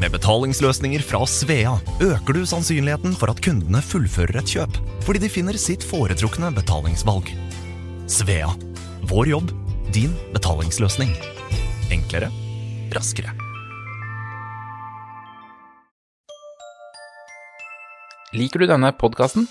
Med betalingsløsninger fra Svea øker du sannsynligheten for at kundene fullfører et kjøp, fordi de finner sitt foretrukne betalingsvalg. Svea vår jobb, din betalingsløsning. Enklere, raskere. Liker du denne podkasten?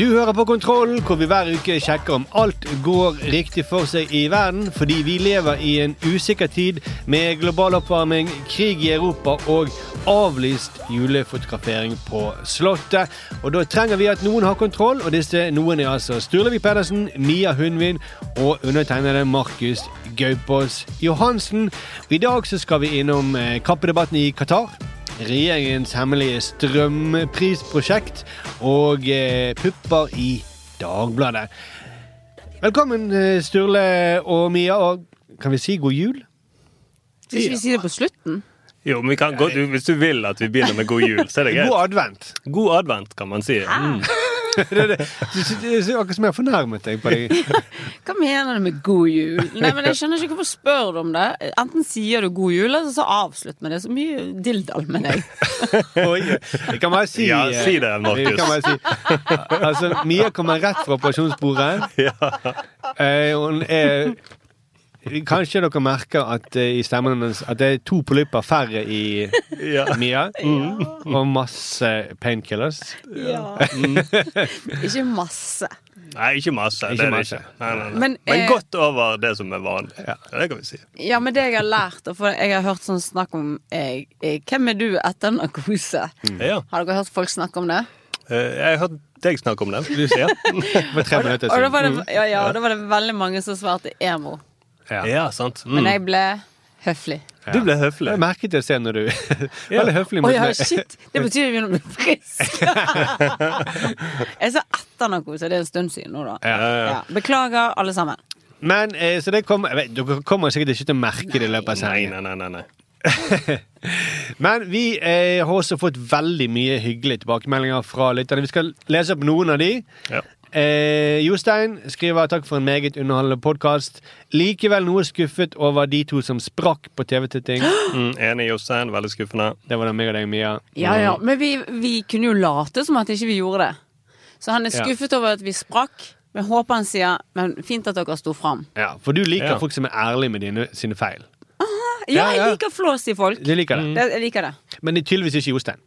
Du hører på Kontrollen, hvor vi hver uke sjekker om alt går riktig for seg i verden, fordi vi lever i en usikker tid med global oppvarming, krig i Europa og avlyst julefotografering på Slottet. Og da trenger vi at noen har kontroll, og disse noen er altså Sturlevik Pedersen, Mia Hundvin og undertegnede Markus Gaupås Johansen. I dag så skal vi innom eh, kappedebatten i Qatar regjeringens hemmelige strømprisprosjekt og eh, pupper i Dagbladet. Velkommen, eh, Sturle og Mia, og kan vi si god jul? Skal ikke vi si det på slutten? Jo, men vi kan godt, Hvis du vil at vi begynner med god jul, så er det greit. God advent. God advent, kan man si. Mm. Det er det. Akkurat som jeg har fornærmet deg på deg. Hva mener du med god jul? Nei, men Jeg skjønner ikke hvorfor spør du om det. Enten sier du god jul, eller så avslutt med det. Så mye dilldall med deg. Oi, jeg kan bare si Ja, eh, si det, Markus. Kan si. Altså, Mia kommer rett fra operasjonsbordet. Eh, hun er Kanskje dere merker at eh, i stemmen hennes at det er to polypper færre i Ja. Mia. Og masse painkillers. Ja. ikke masse. Nei, ikke masse. Ikke det er det masse. ikke. Nei, nei, nei. Men, Men, eh, godt over det som er vanlig. Ja. Det kan vi si. Ja, men det jeg har lært, og for jeg har hørt sånn snakk om jeg, jeg, Hvem er du etter narkose? Ja. Har dere hørt folk snakke om det? Eh, Jeg har hørt deg snakke om det. Ja. Tre minutter Og da var det, siden. ja, ja, og da var det veldig mange som svarte emo. Ja. ja, sant. Men Mm. jeg ble høflig. Du ble høflig. Jeg merket det senere når du Veldig høflig mot ja, shit! Det betyr at jeg begynner å bli frisk. jeg sa etter narkose. Det er en stund siden nå, da. Ja. Ja. Beklager, alle sammen. Men eh, så det kommer vet, Dere kommer sikkert ikke til å merke det i løpet av sendingen. nei, nei. nei, nei. Men vi eh, har også fått veldig mye hyggelige tilbakemeldinger fra lytterne. Vi skal lese opp noen av de. Ja. Eh, Jostein skriver takk for en meget underholdende podkast. Likevel noe skuffet over de to som sprakk på TV-titting. Mm, enig, Jostein. Veldig skuffende. Det var det meg og deg, Mia. Ja, ja. Men vi, vi kunne jo late som at ikke vi gjorde det. Så han er Ja. skuffet over at vi sprakk. Men håper han sier Men fint at dere sto fram. Ja, For du liker Ja. folk som er ærlige med dine, sine feil. Ja, Ja, ja. jeg liker flås i folk. Du liker det. Mm. jeg liker det. Men tydeligvis ikke Jostein.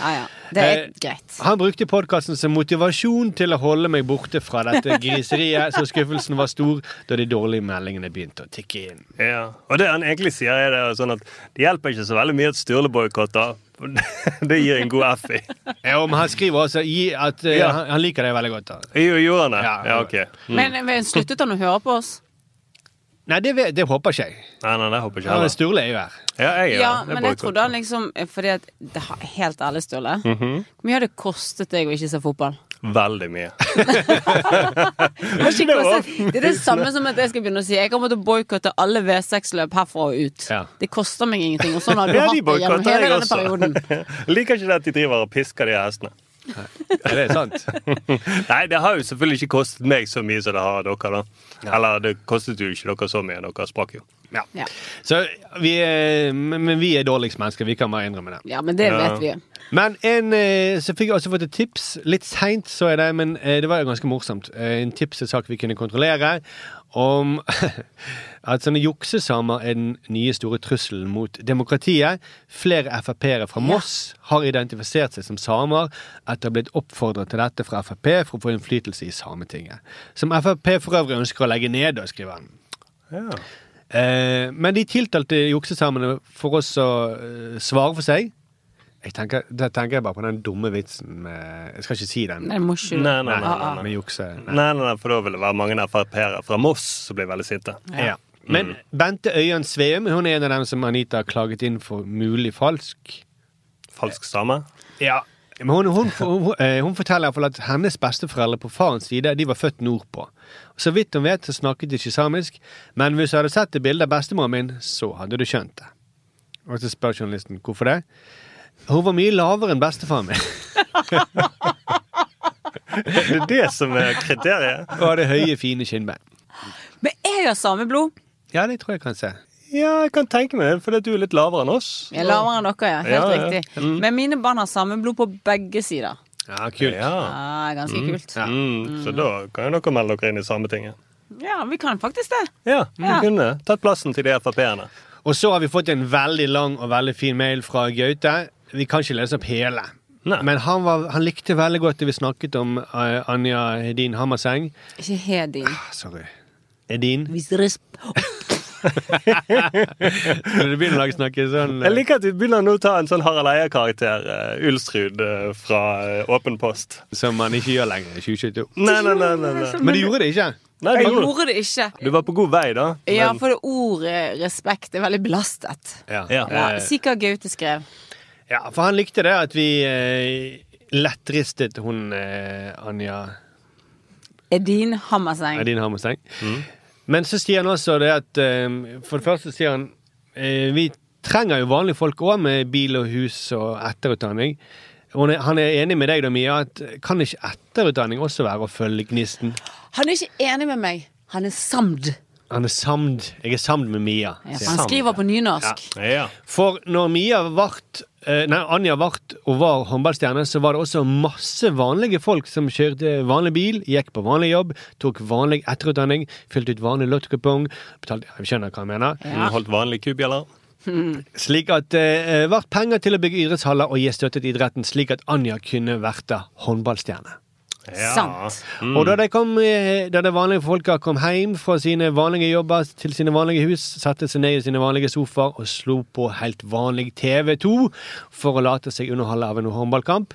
Ja, ja. Det er Eh, greit. Han brukte podkasten som motivasjon til å holde meg borte fra dette griseriet, så skuffelsen var stor da de dårlige meldingene begynte å tikke inn. Ja. Og det han egentlig sier, er det sånn at det hjelper ikke så veldig mye at Sturle boikotter. Det gir en god F i. Ja, men han skriver også at eh, Ja. han, han liker det veldig godt. da. Jo, Gjorde han det? Ja, Ja, ok. Mm. Men, men sluttet han å høre på oss? Nei, det, det håper ikke jeg. Nei, nei, det håper ikke Ja, heller. Sturle er jo her. Ja, jeg, Ja, ja, men jeg trodde han liksom Fordi at det har Helt ærlig, Sturle. Mm Hvor mye har det kostet deg å ikke se fotball? Veldig mye. Det er det samme som at jeg skal begynne å si jeg kommer til å boikotte alle V6-løp herfra og ut. Ja. Det koster meg ingenting, og sånn har du Ja, hatt det gjennom hele denne perioden. Liker ikke det at de driver og pisker de hestene. Er det sant? Nei, det har jo selvfølgelig ikke kostet meg så mye som det har dere, da. Eller det kostet jo ikke dere så mye. Dere sprakk jo. Ja. Ja. Så vi er, men men vi er dårligst mennesker. Vi kan bare innrømme det. ja, men det Ja. vet vi. Men en, eh, så fikk jeg også fått et tips. Litt seint så jeg det, men eh, det var jo ganske morsomt. Eh, En tips til sak vi kunne kontrollere. Om at sånne juksesamer er den nye store trusselen mot demokratiet. Flere Frp-ere fra Moss har identifisert seg som samer etter å ha blitt oppfordret til dette fra Frp for å få innflytelse i Sametinget. Som Frp for øvrig ønsker å legge ned, skriver han. Ja. Eh, men de tiltalte juksesamene får også eh, svare for seg. Jeg tenker, da tenker jeg bare på den dumme vitsen med Jeg skal ikke si den. Nei, må ikke. Nei, nei, nei, nei, nei. Med jukse. Nei. Nei, nei, nei, for da vil det være mange Frp-ere fra Moss som blir veldig sinte. Ja. Men Bente Øyan Sveum hun er en av dem som Anita har klaget inn for mulig falsk. Falsk same. Ja. Men hun, hun, hun, eh, hun forteller hvert fall at hennes besteforeldre på farens side De var født nordpå. Så vidt hun vet, så snakket de ikke samisk. Men hvis du hadde sett et bilde av bestemoren min, så hadde du skjønt det. Og så spør journalisten hvorfor det. Hun var mye lavere enn bestefaren min. Det er det som er kriteriet. Hun hadde høye, fine kinnbein. Men jeg har sameblod. Ja, det tror jeg kan se. Ja, jeg kan tenke meg det, fordi du er litt lavere enn oss. Jeg er lavere enn dere, ja. Helt Ja, ja. riktig. Men mine barn har samme blod på begge sider. Ja, kult. Ja. Ja, ganske kult. Mm, så da kan jo dere melde dere inn i Sametinget. Ja, vi kan faktisk det. Ja, vi Ja. kunne tatt plassen til de Frp-erne. Og så har vi fått en veldig lang og veldig fin mail fra Gaute. Vi kan ikke lese opp hele. Nei. Men han, var, han likte veldig godt det vi snakket om uh, Anja Hedin Hammerseng. Ikke Hedin. Sorry. Edin. Vis resp... Når du begynner å lage snakke sånn Jeg liker at vi begynner nå å ta en sånn Harald Eia-karakter. Uh, Ulsrud uh, fra eh, Åpen post. Som man ikke gjør lenger i 2022. Nei, nei, nei. nei, nei. Men du gjorde det ikke? nei Jeg du, gjorde- gjorde det ikke. du var på god vei, da. Ja, for det ordet respekt er veldig belastet. Ja. Ja. Ja, Sikkert Gaute skrev. Ja, for han likte det at vi eh, lettristet hun eh, Anja Edin Hammerseng. Edin Hammerseng. Men så sier han også det at eh, For det første sier han eh, vi trenger jo vanlige folk òg, med bil og hus og etterutdanning. Og han han er enig med deg, da, Mia, at kan ikke etterutdanning også være å følge gnisten? Han er ikke enig med meg. Han er samd. Han er samd. Jeg er samd med Mia. Ja, han. skriver på nynorsk. Ja. For når Mia vart eh, Nei, Anja vart og var håndballstjerne, så var det også masse vanlige folk som kjørte vanlig bil, gikk på vanlig jobb, tok vanlig etterutdanning, fylte ut vanlig lottokupong, betalte Jeg skjønner hva jeg mener. Ja. Holdt vanlig kubjeller. Slik at det ble penger til å bygge idrettshaller og gi støtte til idretten, slik at Anja kunne verte håndballstjerne. Ja. Sant. Og da, de kom, eh, da de vanlige folka kom hjem fra sine vanlige jobber til sine vanlige hus, satte seg ned i sine vanlige sofaer og slo på helt vanlig TV2 for å late seg underholde av en håndballkamp.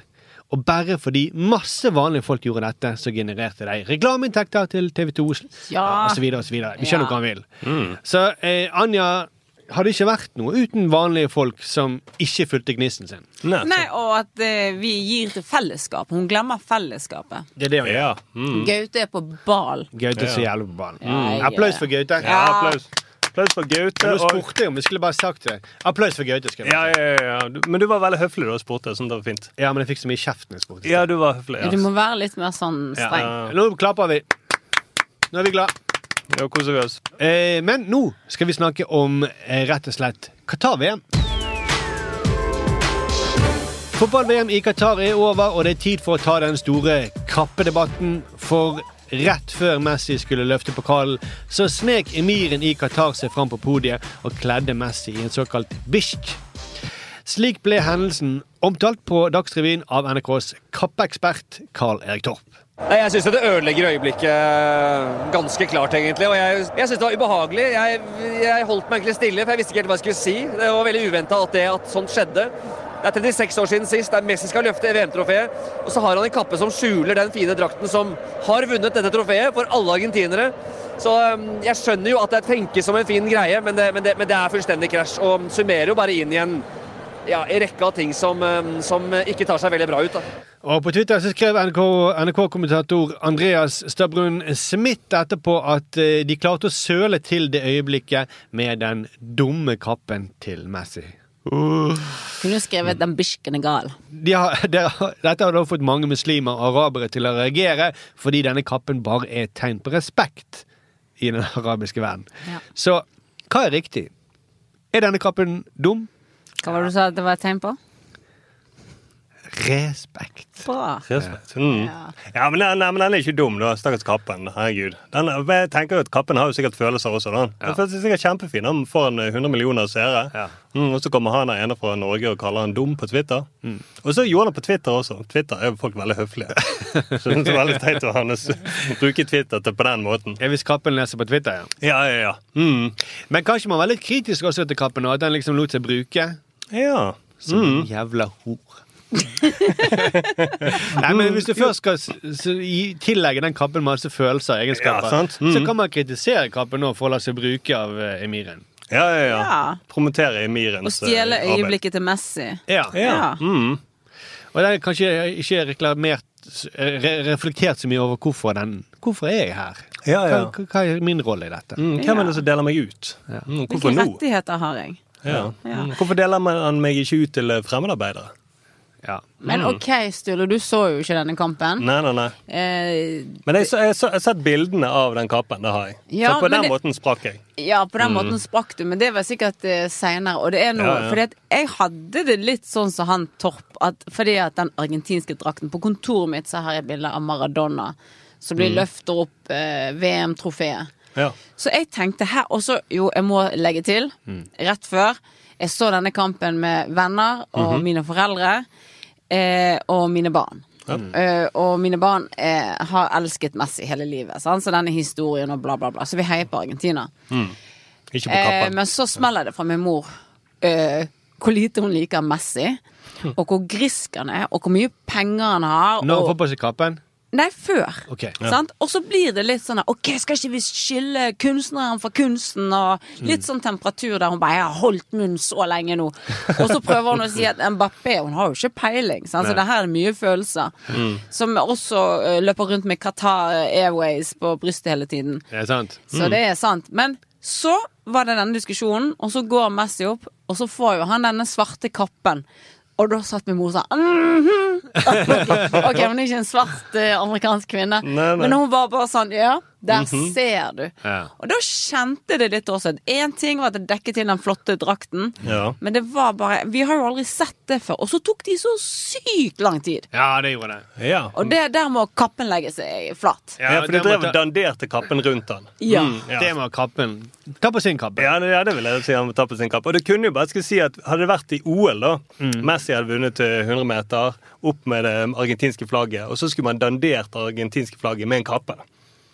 Og bare fordi masse vanlige folk gjorde dette, så genererte de reklameinntekter til TV2 Ja. og så videre og så videre. Vi skjønner Ja. hva han vil. Så eh, Anja hadde ikke vært noe uten vanlige folk som ikke fulgte gnisten sin. Nei. Nei, og at uh, vi gir til fellesskap. Hun glemmer fellesskapet. Det er det hun gjør. Ja. Mm. Gaute er på bal. Gaute er så jævlig på ballen. Ja, Applaus for Gaute. ja, applaus. Applaus for Gaute. Men Nå spurte jeg om vi skulle bare sagt det. Applaus for Gaute. skal jeg Ja, ja, ja, ja. Men du var veldig høflig da og spurte, Sånn det var fint. ja, men jeg fikk så mye kjeft når jeg spurte. Ja, du var høflig. Du må være litt mer sånn streng. Ja. Nå klapper vi. Nå er vi glad. Ja, koser vi oss. Eh, men nå skal vi snakke om eh, rett og slett Qatar-VM. Fotball-VM i Qatar er over, og det er tid for å ta den store kappedebatten. For rett før Messi skulle løfte pokalen, så snek emiren i Qatar seg fram på podiet og kledde Messi i en såkalt bisht. Slik ble hendelsen omtalt på Dagsrevyen av NRKs kappeekspert Carl Erik Torp. Jeg syns det ødelegger øyeblikket ganske klart, egentlig. Og jeg, jeg syns det var ubehagelig. Jeg, jeg holdt meg egentlig stille, for jeg visste ikke helt hva jeg skulle si. Det var veldig uventa at, at sånt skjedde. Det er 36 år siden sist, der Messi skal løfte VM-trofeet. Og så har han en kappe som skjuler den fine drakten som har vunnet dette trofeet for alle argentinere. Så um, jeg skjønner jo at det tenkes som en fin greie, men det, men det, men det er fullstendig krasj. Og summerer jo bare inn i en ja, en rekke av ting som, um, som ikke tar seg veldig bra ut. da. Og på Twitter så skrev NRK NRK-kommentator Andreas Stabrun Smith etterpå at eh, de klarte å søle til det øyeblikket med den dumme kappen til Messi. Kunne jo skrevet 'Den bisken er gal'. De har, de, har- dette har da fått mange muslimer og arabere til å reagere, fordi denne kappen bare er et tegn på respekt i den arabiske verden. Ja. Så hva er riktig? Er denne kappen dum? Hva var det du sa det var et tegn på? Respekt. Bra. Respekt. Mm. Ja. Ja, men, den- nei, men den er ikke dum, da. Stakkars Kappen. Herregud. Den, jeg tenker jo at Kappen har jo sikkert følelser også. da. Den føles sikkert kjempefin. Han får en 100 millioner seere. Ja. Mm, og så kommer han der ene fra Norge og kaller han dum på Twitter. Og så gjorde han det på Twitter også. Twitter er jo folk veldig høflige. Så det er veldig teit å bruke Twitter til på den måten. Ja, Hvis kappen leser på Twitter, ja. Ja, ja, ja. Mm. Men kanskje man var litt kritisk også til kappen, og at den liksom lot seg bruke. Ja. Som en jævla hor. Nei, men Hvis du først skal tillegge den kappen masse følelser og egenskaper, Ja. Mm. så kan man kritisere kappen nå for å la seg bruke av eh, emiren. Ja, ja, ja. Ja. Promotere Emirens Og stjele eh, arbeid. øyeblikket til Messi. Ja. Ja. Mm. Og det er kanskje ikke reklamert re reflektert så mye over hvorfor den Hvorfor er jeg her? Ja, ja. Hva, hva er min rolle i dette? Mm, hvem er det som deler meg ut? Mm, hvorfor Hvilke nå? rettigheter har jeg? Ja. Ja. Mm, Hvorfor deler han meg ikke ut til eh, fremmedarbeidere? Ja. Men OK, Sturle, du så jo ikke denne kampen. Nei, nei, nei. Eh, Men jeg, så, jeg, så, jeg har sett bildene av den kappen. Det har jeg. Ja, så på den det- måten sprakk jeg. ja, på den måten sprakk du, men det var sikkert eh, seinere. Og det er noe Ja, ja. Fordi at jeg hadde det litt sånn som han Torp, at, fordi at den argentinske drakten På kontoret mitt så har jeg bilde av Maradona som blir løfter opp eh, VM-trofeet. Ja. Så jeg tenkte her også Jo, jeg må legge til, rett før Jeg så denne kampen med venner og mine foreldre eh, og mine barn. Eh, og mine barn eh, har elsket Messi hele livet. Sant? Så denne historien og bla, bla, bla. Så vi heier på Argentina. Ikke på Eh, men så smeller det fra min mor uh, hvor lite hun liker Messi. Og hvor grisk han er, og hvor mye penger han har. Når hun og, får på seg kappen? Nei, før. Ok. Sant? Og så blir det litt sånn OK, skal ikke vi skille kunstneren fra kunsten? Og litt sånn temperatur der hun bare 'Jeg har holdt munn så lenge nå'. Og så prøver hun å si at Mbappé hun har jo ikke peiling. Sant? Så det her er mye følelser. Som også eh, løper rundt med Qatar Airways på brystet hele tiden. Det sant. Så det er sant. Men så var det denne diskusjonen, og så går Messi opp, og så får jo han denne svarte kappen. Og da satt min mor og sa -hmm. OK, hun er ikke en svart eh, amerikansk kvinne, Nei, nei. men hun var bare sånn Ja, der ser du. Ja. Og da kjente det litt også. Én ting var at det dekket til den flotte drakten, Ja. men det var bare Vi har jo aldri sett det før. Og så tok de så sykt lang tid. Ja, det gjorde det. Ja. Og det, der må kappen legge seg flat. ja, for de det drev og danderte kappen rundt den. Ja. Mm, ja. Det må kappen Ta på sin kappe. Ja, det, ja, det vil jeg si han må ta på sin kappe. Og det kunne jo bare jeg skulle si at Hadde det vært i OL, da Messi hadde vunnet eh, 100 meter, opp med det argentinske flagget, og så skulle man dandert det argentinske flagget med en kappe.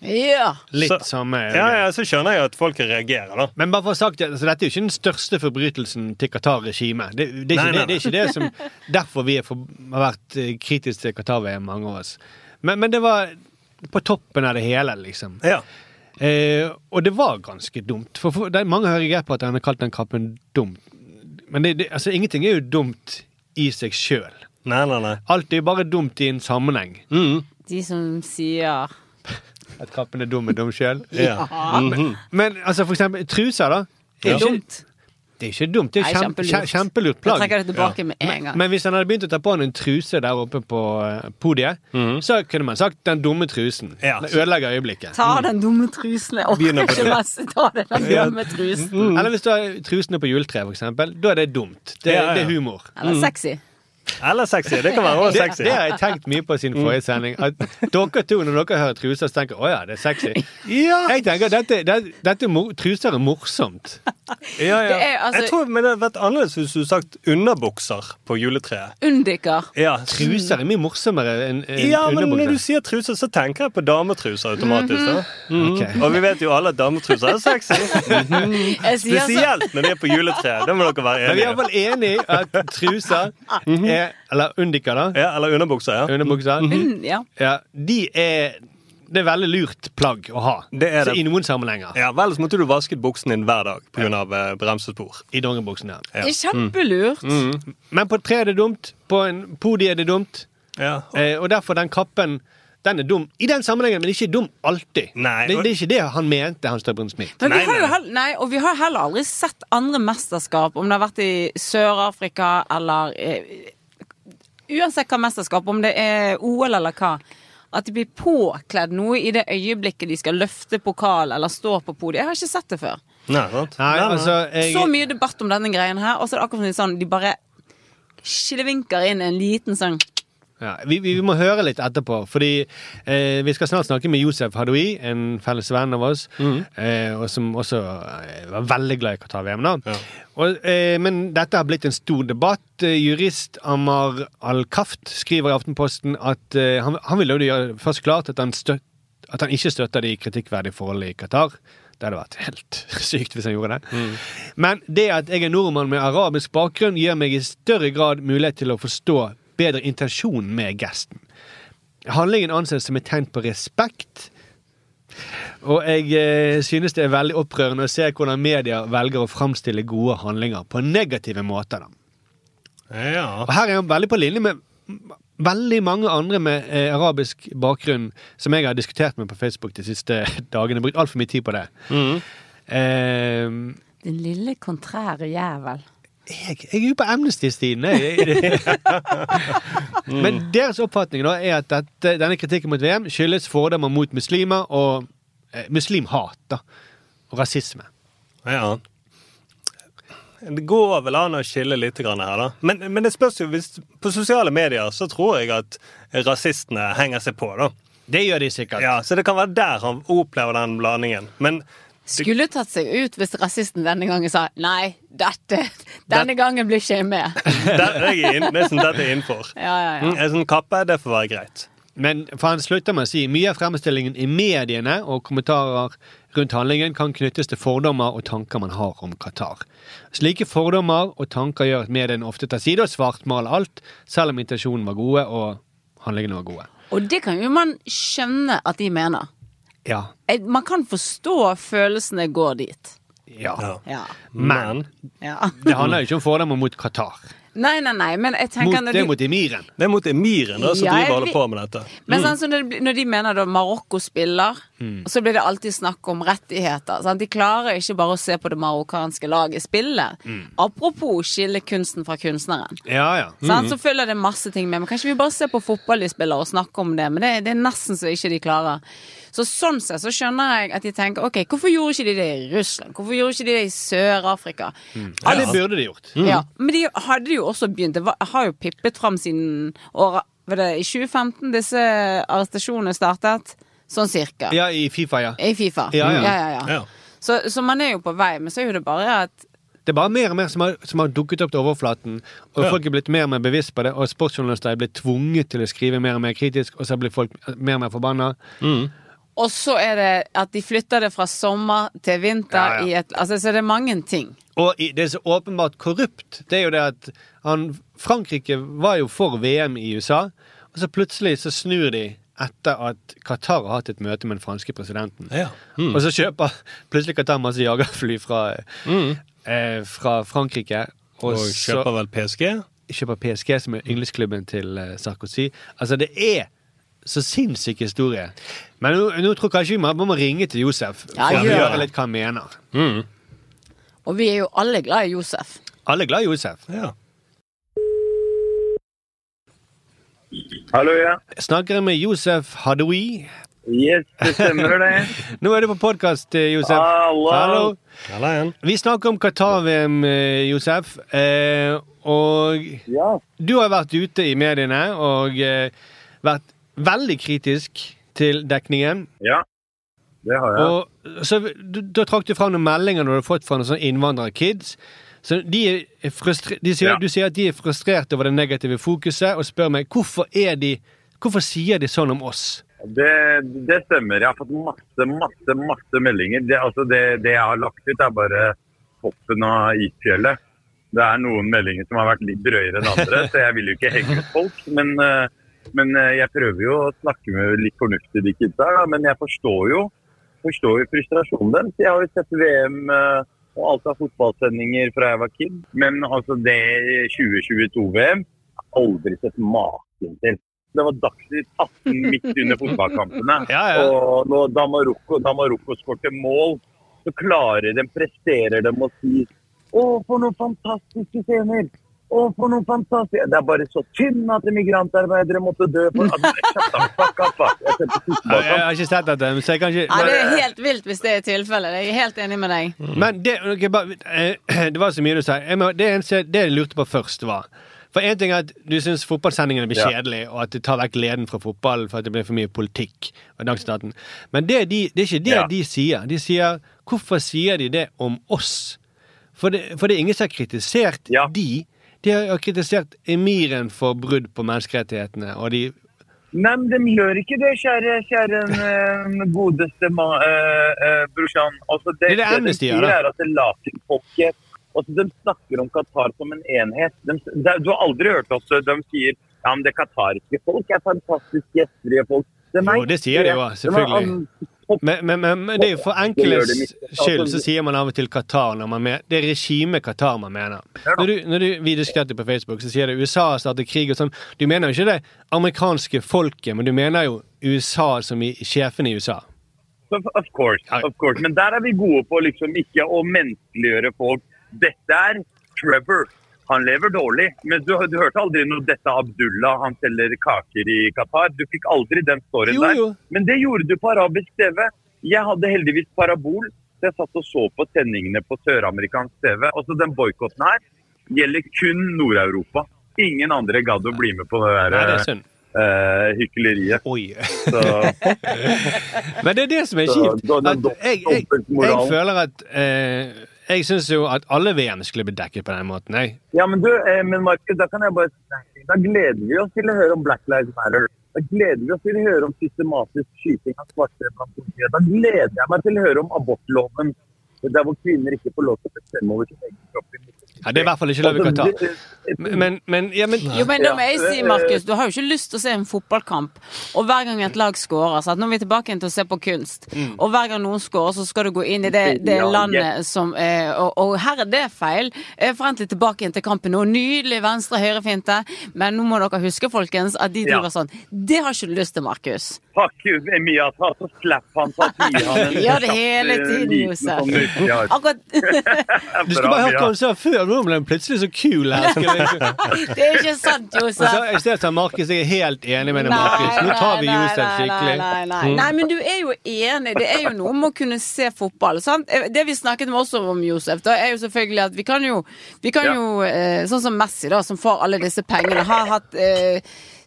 Ja. Litt Så- samme Ja, ja, Så skjønner jeg at folk reagerer, da. Men bare for å sagt altså, dette er jo ikke den største forbrytelsen til Qatar-regimet. Det, det, det, det er ikke det som Derfor vi er for, har vært eh, kritiske til Qatar-VM, mange av oss. Men, men det var på toppen av det hele, liksom. Ja. Eh, og det var ganske dumt. For, for det er mange hører reagert på at han har kalt den kappen dum. Men det, det, altså, ingenting er jo dumt i seg sjøl. Nei, nei, nei. Alt er jo bare dumt i en sammenheng. Mm. De som sier At kappen er dum er dum sjøl. Ja. Mhm. Men altså, for eksempel truser, da. Det er ikke- dumt. Det er ikke dumt. Det er kjempe, kjempelurt. kjempe, kjempelurt Jeg plagg. trekker det tilbake med en Men, gang. men hvis han hadde begynt å ta på han en truse der oppe på eh, podiet, så kunne man sagt 'den dumme trusen'. Ja. Det ødelegger øyeblikket. Ta den dumme trusen. Jeg orker ikke mest ta den dumme trusen. Eller hvis du har trusene på juletreet, for eksempel. Da er det dumt. Det, Ja, ja. det er humor. Eller sexy. Eller sexy. Det kan være også sexy. det har jeg tenkt mye på siden forrige sending. At dere to, når dere hører truser, så tenker 'å ja, det er sexy'. Ja. Jeg tenker dette, dette, dette er truser er morsomt. Ja, ja. Det er, altså- Jeg tror men det hadde vært annerledes hvis du sagt underbukser på juletreet. Undiker. Ja. Truser er mye morsommere enn enn Ja, men når du sier truser, så tenker jeg på dametruser automatisk. Mm -hmm. mm. Okay. Og vi vet jo alle at dametruser er sexy. Mm -hmm. Spesielt når de er på juletreet. Det må dere være enige Men vi er iallfall enige i at truser er Eller undika, da. Ja, eller underbukser, ja. Underbukser. -hmm. ja. Ja, de er Det er veldig lurt plagg å ha. Det er Så det. I noen sammenhenger. Ja, Vel, så måtte du vasket buksen din hver dag pga. Uh, bremsespor. I dongeribuksen, ja. Ja. Det er kjempelurt. Men på et tre er det dumt. På en podi er det dumt. Ja. Eh, og derfor den kappen den er dum i den sammenhengen, men ikke dum alltid. Nei, det, det er ikke det han mente, Hans Støbren Smith. Men vi Nei, har jo heller, nei, og vi har heller aldri sett andre mesterskap, om det har vært i Sør-Afrika eller eh, Uansett hva mesterskap, om det er OL eller hva. At de blir påkledd noe i det øyeblikket de skal løfte pokal eller stå på podiet. Jeg har ikke sett det før. Nei. Nei, altså, jeg, Så mye debatt om denne greien her, og så er det akkurat sånn de bare skillevinker inn en liten sånn Ja, vi, vi må høre litt etterpå, fordi eh, vi skal snart snakke med Josef Hadoui, en felles venn av oss, eh, og som også eh, var veldig glad i Qatar-VM. da. Ja. Og, eh, men dette har blitt en stor debatt. Eh, jurist Amar Al-Kaft skriver i Aftenposten at eh, han, han vil jo gjøre først klart at han, støt, at han ikke støtter de kritikkverdige forholdene i Qatar. Det hadde vært helt sykt hvis han gjorde det. Men det at jeg er nordmann med arabisk bakgrunn, gir meg i større grad mulighet til å forstå bedre intensjon med gesten. Handlingen anses som et tegn på respekt. Og jeg eh, synes det er veldig opprørende å se hvordan media velger å framstille gode handlinger på negative måter. Da. Ja. Og her er han veldig på linje med veldig mange andre med eh, arabisk bakgrunn som jeg har diskutert med på Facebook de siste dagene. Jeg har Brukt altfor mye tid på det. Mm. Eh, Den lille kontrære jævel. Jeg, jeg er jo på Amnesty-stien. Men deres oppfatning da er at dette, denne kritikken mot VM skyldes fordommer mot muslimer og eh, muslimhat da, og rasisme. ja. Det går vel an å skille litt her, da. Men, men det spørs jo hvis På sosiale medier så tror jeg at rasistene henger seg på, da. Det gjør de sikkert. Ja, Så det kan være der han opplever den blandingen. Men Skulle tatt seg ut hvis rasisten denne gangen sa nei, dette, denne gangen blir ikke jeg med. jeg er inn, det er sånn dette er innenfor. Ja, ja, ja. Mm, En sånn kappe, det får være greit. Men for han slutter med å si mye av fremstillingen i mediene og kommentarer rundt handlingen kan knyttes til fordommer og tanker man har om Qatar. Slike fordommer og tanker gjør at mediene ofte tar side og svartmaler alt, selv om intensjonen var gode og handlingene var gode. Og det kan jo man skjønne at de mener. Ja. Man kan forstå følelsene går dit. ja. Ja. Men ja. det handler jo ikke om fordommer mot Qatar. Nei, nei, nei, men jeg Mot, tenker når det er mot emiren. Det er mot emiren da, som Ja, driver holder på med dette. Men sånn så når, de- når de mener da Marokko spiller, Mm. så blir det alltid snakk om rettigheter. Sant? De klarer ikke bare å se på det marokkanske laget spille. Mm. Apropos skille kunsten fra kunstneren. Ja, ja. Sant? Så følger det masse ting med. Men kanskje vi bare ser på fotball de spiller og snakker om det. Men det, det er nesten så ikke de klarer. Så sånn sett så skjønner jeg at de tenker ok, hvorfor gjorde ikke de det i Russland? Hvorfor gjorde ikke de det i Sør-Afrika? Ja, det burde de gjort. Ja, men de hadde jo også begynt. Det var, har jo pippet fram siden året i 2015 disse arrestasjonene startet? Sånn cirka. Ja, i Fifa, ja. I Fifa. Ja, ja. ja, ja. Så, så man er jo på vei, men så er jo det bare at Det er bare mer og mer som har, som har dukket opp til overflaten. Og Ja. folk er blitt mer og mer bevisst på det, og sportsjournalister er blitt tvunget til å skrive mer og mer kritisk, og så blir folk mer og mer forbanna. Og så er det at de flytter det fra sommer til vinter Ja, ja. i et Altså, så det er mange ting. Og det er så åpenbart korrupt, det er jo det at han, Frankrike var jo for VM i USA, og så plutselig så snur de etter at Qatar har hatt et møte med den franske presidenten. Ja. Mm. Og så kjøper plutselig Qatar masse jagerfly fra, eh, fra Frankrike. Og og kjøper vel PSG? kjøper PSG, som er yndlingsklubben til eh, Sarkozy. Altså, det er så sinnssyk historie. Men nå, nå tror kanskje vi må, må ringe til Josef Ja, for å gjør høre det. litt hva han mener. Mm. Og vi er jo alle glad i Josef. Alle er glad i Josef. Ja. Hallo, ja. Snakker Jeg med Josef Hadoui. Yes, det stemmer det. Nå er du på podkast, Josef. Hallo. Hallo. Halla igjen. Vi snakker om Qatar-VM, eh, Josef. Eh, og Ja. du har vært ute i mediene og eh, vært veldig kritisk til dekningen. Ja, det har jeg. Og så du- Da trakk du fram noen meldinger du har fått fra noen sånne innvandrerkids. Så de er frustre de sier, Ja. Du sier at de er frustrert over det negative fokuset, og spør meg hvorfor er de Hvorfor sier de sånn om oss? Det, det stemmer. Jeg har fått masse, masse masse meldinger. Det, altså det, det jeg har lagt ut, er bare toppen av isfjellet. Det er noen meldinger som har vært litt drøyere enn andre, så jeg vil jo ikke henge ut folk. Men, eh, men eh, jeg prøver jo å snakke med litt fornuftig de kidsa. Men jeg forstår jo, forstår jo frustrasjonen deres. Jeg har jo sett VM eh, og alt av fotballsendinger fra jeg var kid. Men altså det 2022-VM har jeg aldri sett maken til. Det var Dagsnytt 18 midt under fotballkampene. Ja, ja. Og nå, da Marokko, da Marokko skårte mål, så klarer de, presterer de å si Å, for noen fantastiske scener! Å, for noen fantastiske Det er bare så synd at migrantarbeidere måtte dø for fuck up. Jeg har ikke sett dette, så jeg kan ikke Ja, det er helt vilt hvis det er tilfellet. Jeg er helt enig med deg. Men det, eh, det var så mye du sa. Det, jeg lurte på først, var For én ting er at du syns fotballsendingene blir Ja. kjedelige, og at det tar vekk gleden fra fotball for at det blir for mye politikk. og Dagsnytt Men det, de, det er ikke det Ja. de sier. De sier Hvorfor sier de det om oss? For det, for det er ingen som har kritisert Ja. de. De har kritisert emiren for brudd på menneskerettighetene, og de Nei, men de gjør ikke det, kjære, kjære eh, godeste ma, uh, uh, brorsan. Altså, det, Det er det de Amnesty gjør, da. er lakenfolket altså, De snakker om Qatar som en enhet. De, de, du har aldri hørt oss de sier ja, men det katariske folk er fantastisk gjestfrie folk. De er Jo, det sier de jo, selvfølgelig. De Men, men, men, det er jo for enkeles skyld Altså, så sier man av og til Qatar når man mener Det er regimet Qatar man mener. Når du, når du, vi diskuterte på Facebook, så sier det USA har startet krig og sånn. Du mener jo ikke det amerikanske folket, men du mener jo USA som i sjefen i USA. Of, of course, of course. Men der er vi gode på liksom ikke å menneskeliggjøre folk. Dette er Trevor. Han lever dårlig. Men du, du hørte aldri noe dette Abdullah, han selger kaker i Qatar. Du fikk aldri den storyen Jo, der. jo. Men det gjorde du på arabisk TV. Jeg hadde heldigvis parabol, så jeg satt og så på sendingene på søramerikansk TV. Altså Den boikotten her gjelder kun Nord-Europa. Ingen andre gadd å bli med på det Nei, det er der synd. eh, hykleriet. Oi. Men det er det som er Så, kjipt. jeg, jeg, jeg føler at eh, Jeg syns jo at alle VM skulle bli dekket på den måten. Jeg. Ja, men du, eh, men Markus, da kan jeg bare. Da gleder vi oss til å høre om Black Lives Matter. Da gleder vi oss til å høre om systematisk skyting av svarte blant politiet. Da gleder jeg meg til å høre om abortloven, der hvor kvinner ikke får lov til å bestemme over sin egen kropp. Ja, det er i hvert fall ikke lov i Qatar. Men, men, ja, men Jo, men da må jeg si, Markus, du har jo ikke lyst til å se en fotballkamp, og hver gang et lag scorer så at Nå er vi tilbake igjen til å se på kunst. Og hver gang noen scorer, så skal du gå inn i det, det landet som eh, og, og her er det feil. Forentlig Forvent litt tilbake igjen til kampen nå. Nydelig venstre-høyre-finte. Men nå må dere huske, folkens, at de driver sånn. Det har ikke du lyst til, Markus. Fuck you, Emiat. Ta så slapp han, ta gi Gjør det hele eh, tiden, Josef. sånn. Akkurat Du skulle bare hørt hva hun sa før. Nå ble hun plutselig så kul her. Det er ikke sant, Og så Josef. I stedet sa Markus jeg er helt enig med deg, Markus. Nå tar vi Josef skikkelig. Nei, nei, nei. Mm. nei, men du er jo enig. Det er jo noe med å kunne se fotball. Sant? Det vi snakket med også om, Josef, da er jo selvfølgelig at vi kan jo, vi kan Ja. jo eh, Sånn som Messi, da, som får alle disse pengene, har hatt eh,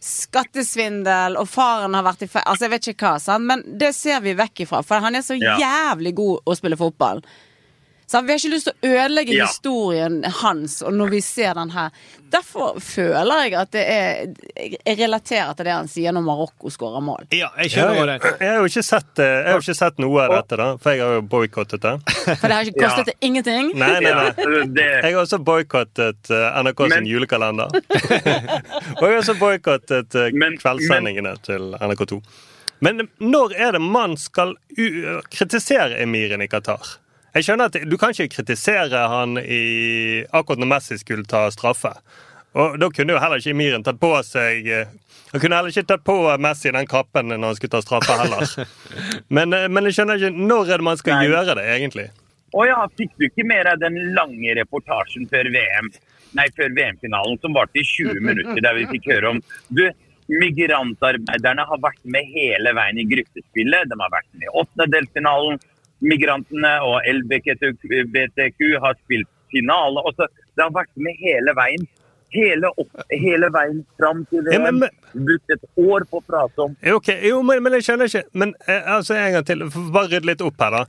skattesvindel, og faren har vært i feil Altså, jeg vet ikke hva, sant? men det ser vi vekk ifra. For han er så jævlig god å spille fotball. Så vi har ikke lyst til å ødelegge Ja. historien hans og når vi ser den her. Derfor føler jeg at det er Jeg relaterer til det han sier når Marokko skårer mål. Ja, jeg kjører det jeg har jo ikke sett, eh, jeg har ikke sett noe av dette, da, for jeg har jo boikottet det. For det har ikke kostet det ingenting. Nei, nei, nei. Jeg har også boikottet eh, NRK sin Men- julekalender. og jeg har også boikottet eh, Men- kveldssendingene til NRK2. Men når er det man skal u kritisere emiren i Qatar? Jeg skjønner at Du kan ikke kritisere han i, akkurat når Messi skulle ta straffe. Og Da kunne jo heller ikke Miren tatt på seg eh, Han kunne heller ikke tatt på Messi den kappen når han skulle ta straffe heller. Men, eh, men jeg skjønner ikke når er det man skal Nei. gjøre det, egentlig? Å ja, fikk du ikke mer av den lange reportasjen før VM? Nei, før VM-finalen, som varte i 20 minutter, der vi fikk høre om Du, migrantarbeiderne har vært med hele veien i gruppespillet. De har vært med i åttendedelsfinalen. Migrantene og LBTQ har spilt finale. Også, det har vært med hele veien. Hele, opp, hele veien fram til Ja, men-. Brukt et år på å prate om. Jo, Ok, jo, men, men jeg skjønner ikke Men eh, altså en gang til, bare rydde litt opp her, da.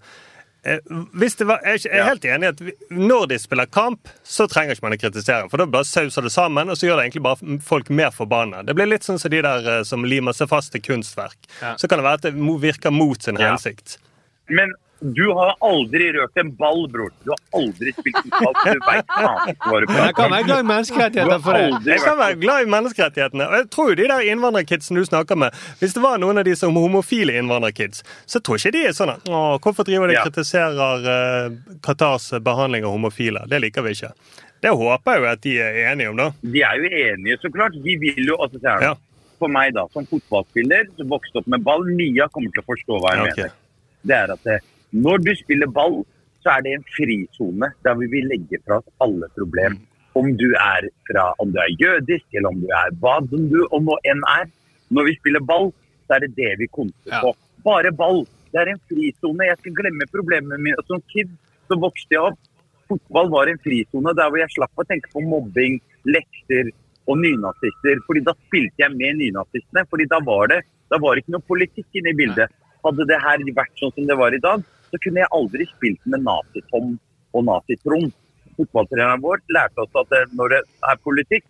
Eh, det var, jeg er Ja. helt enig i at når de spiller kamp, så trenger ikke man å kritisere. For da bare sauser det sammen, og så gjør det egentlig bare folk mer forbanna. Det blir litt sånn som de der eh, som limer seg fast til kunstverk. Så kan det være at det virker mot sin Ja. hensikt. Men du har aldri rørt en ball, bror. Du har aldri spilt fotball. Du veit faen hva du jeg kan være glad i menneskerettigheter for det. Jeg kan være glad i menneskerettighetene. Og jeg tror jo de der innvandrerkidsen du snakker med Hvis det var noen av de som homofile innvandrerkids, så tror ikke de er sånn at Å, hvorfor driver de og Ja. kritiserer uh, Qatars behandling av homofile? Det liker vi ikke. Det håper jeg jo at de er enige om, da. De er jo enige, så klart. De vil jo altså. Ja. for meg, da, som fotballspiller, som vokste opp med ball, Mia kommer til å forstå hva jeg okay. mener. Det er at det, når du spiller ball, så er det en frisone der vi vil legge fra oss alle problemer. Om du er fra, om du er jødisk, eller om du er hva som du om nå enn er. Når vi spiller ball, så er det det vi konser Ja. på. Bare ball. Det er en frisone. Jeg skal glemme problemene mine. Som kid så vokste jeg opp. Fotball var en frisone der hvor jeg slapp å tenke på mobbing, lekser og nynazister. Fordi da spilte jeg med nynazistene. Fordi da var det da var det ikke noe politikk inne i bildet. Hadde det her vært sånn som det var i dag, så kunne jeg aldri spilt med Nazi-Tom og Nazi-Trond. Fotballtreneren vår lærte oss at når det er politikk,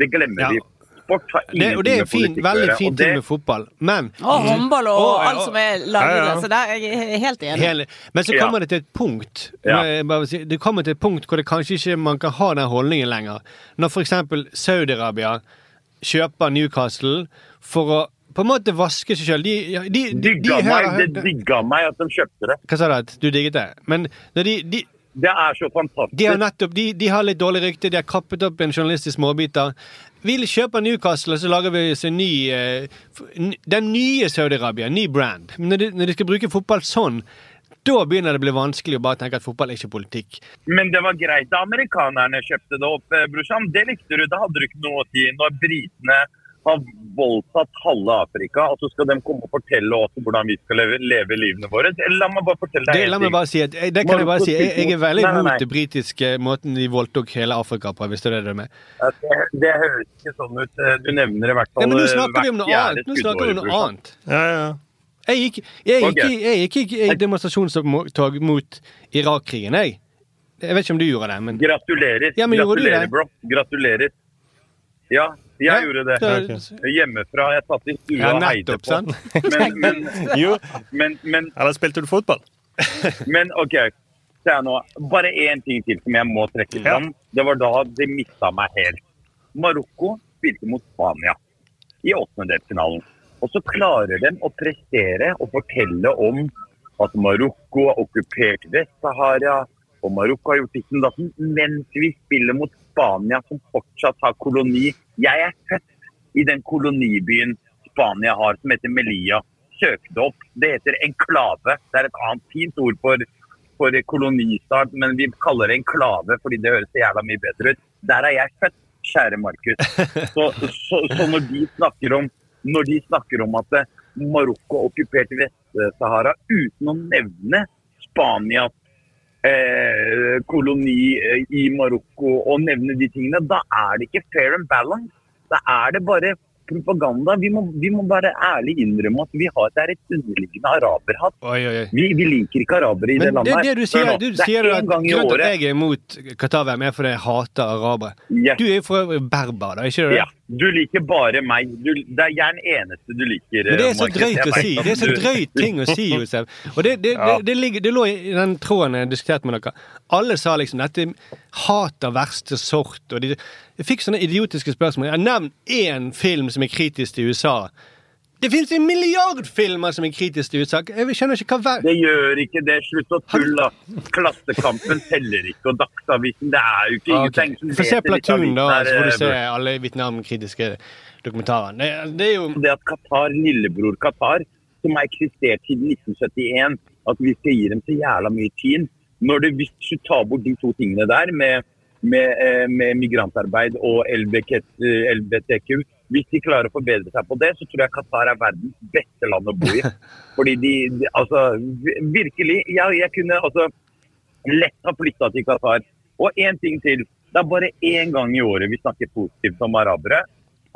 det glemmer Ja. vi. Sport har Det, og det er en fin, veldig fint fin ting det- med fotball, men Og håndball og og, alt som er laget Ja, ja. Så der er jeg helt enig. Hele. Men så Ja. kommer det til et punkt si, Det kommer til et punkt hvor det kanskje ikke man kan ha den holdningen lenger. Når f.eks. Saudi-Arabia kjøper Newcastle for å på en måte vaske seg sjøl. De, de, de, de, digga meg, det digga meg at de kjøpte det. Hva sa du? at Du digget det? Men når de, de, Det er så fantastisk. de har nettopp de, de har litt dårlig rykte, de har kappet opp en journalist i småbiter. Vi kjøper Newcastle, og så lager vi oss en ny eh, Den nye Saudi-Arabia, ny brand. Men når de, når de skal bruke fotball sånn, da begynner det å bli vanskelig å bare tenke at fotball er ikke politikk. Men det var greit da amerikanerne kjøpte det opp, eh, brorsan. Det likte du. Da hadde du ikke noe å si. Når britene har voldtatt halve Afrika, og så skal de komme og fortelle oss hvordan vi skal leve, leve livene våre. La meg bare fortelle Det, deg la en meg ting. bare si at, eh, det kan jeg bare si. Jeg, jeg er veldig imot den det britiske måten de voldtok hele Afrika på, hvis det er det du er med. Det, det høres ikke sånn ut. Eh, Du nevner i hvert Ja, fall men nå eh, snakker vi om hvert noe fjerde annet. Nå snakker vi om noe annet. Ja, ja. Jeg gikk, jeg gikk, jeg, gikk, jeg gikk i demonstrasjonstog mot Irak-krigen, jeg. Jeg vet ikke om du gjorde det, men Gratulerer. Ja, men Gratulerer, det? bro. Gratulerer. Ja, jeg Ja, gjorde det. Okay. Hjemmefra. Jeg satt i stua Ja, og heide på. sant? Men, men, Jo, men, men eller spilte du fotball? Men OK, se her nå. Bare én ting til som jeg må trekke Ja. Det var da de mista meg helt. Marokko spilte mot Spania i åttendedelsfinalen. Og så klarer de å prestere og fortelle om at Marokko har okkupert Vest-Sahara, og Marokko har gjort ditten og datten, mens vi spiller mot Spania, som fortsatt har koloni. Jeg er født i den kolonibyen Spania har, som heter Melilla. Søk det opp. Det heter enklave. Det er et annet fint ord for, for kolonistat, men vi kaller det enklave fordi det høres så jævla mye bedre ut. Der er jeg født, kjære Markus. Så, så, så når de snakker om når de snakker om at Marokko okkuperte Vest-Sahara uten å nevne Spanias eh, koloni eh, i Marokko og nevne de tingene, da er det ikke fair and balance. Da er det bare propaganda. Vi må, vi må bare ærlig innrømme at vi har, det er et underliggende araberhatt. Oi, oi, oi. Vi, vi liker ikke arabere i Men det landet. landet. det det du sier, du sier er at en grunnen til at jeg er imot Qatar-VM, er fordi jeg hater arabere. Yes. Du er jo for øvrig berber, da, ikke det? Ja, du liker bare meg. Du, det er jeg er den eneste du liker. Men det er så Marcus. drøyt å si. Det er så drøyt ting å si, Josef. Og det, det, det, Ja. det, ligger, det lå i den tråden jeg diskuterte med dere. Alle sa liksom dette hater hat av verste sort. Og de, jeg fikk sånne idiotiske spørsmål. Jeg Nevn én film som er kritisk til USA. Det finnes en milliard filmer som er kritisk til USA. Jeg skjønner ikke hva hver... Det gjør ikke det. Slutt å tulle. Klassekampen teller ikke, og Dagsavisen Det er jo ikke okay. ingen ok. ting som Få se Platoon, da, så får du eh, se alle Vietnam-kritiske dokumentarer. Det, det er jo Det at Qatar, lillebror Qatar, som har eksistert siden 1971, at vi skal gi dem så jævla mye tid. Når du, hvis du tar bort de to tingene der, med, med, eh, med migrantarbeid og LBK, eh, LBTQ Hvis de klarer å forbedre seg på det, så tror jeg Qatar er verdens beste land å bo i. Fordi de, de Altså, virkelig. Jeg, jeg kunne altså lett ha flytta til Qatar. Og én ting til. Det er bare én gang i året vi snakker positivt om arabere.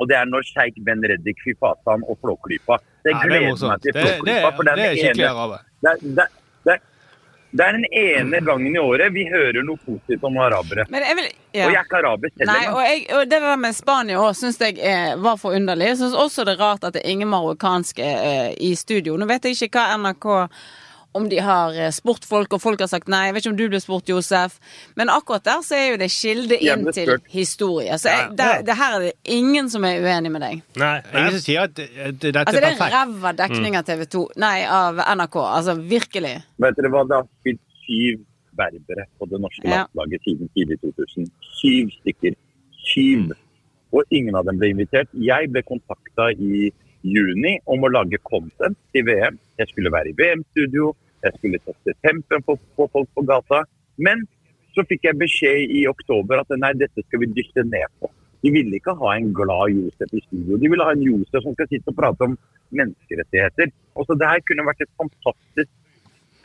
Og det er når sjeik Ben Reddik, Fy Fatan og Flåklypa. Det Ja, det er gleder meg til Det, det, Flåklypa. For det det er skikkelig araber. det, det, det, er den ene gangen i året vi hører noe positivt om arabere. Men jeg vil ja. Og jeg er ikke araber selv Nei, og, jeg, og det der med Spania òg syns jeg eh, var for underlig. Jeg syns også det er rart at det er ingen marokkanske eh, i studio. Nå vet jeg ikke hva NRK om de har eh, spurt folk, og folk har sagt nei. Jeg vet ikke om du ble spurt, Josef. Men akkurat der så er jo det kilde inn til historie. Så jeg, der, det her er det ingen som er uenig med deg. Nei. Ingen som sier at, dette Altså, er det er perfekt. ræva dekning av TV 2. Nei, av NRK. Altså virkelig. Vet dere hva? Det har spilt syv berbere på det norske Ja. landslaget siden tidlig 2000. Syv stykker. Syv. og ingen av dem ble invitert. Jeg ble kontakta i juni om å lage content til VM. Jeg skulle være i VM-studio, jeg skulle teste tempen på, på folk på gata. Men så fikk jeg beskjed i oktober at nei, dette skal vi dysse ned på. De ville ikke ha en glad Josef i studio. De ville ha en Josef som skal sitte og prate om menneskerettigheter. Og så Det her kunne vært et fantastisk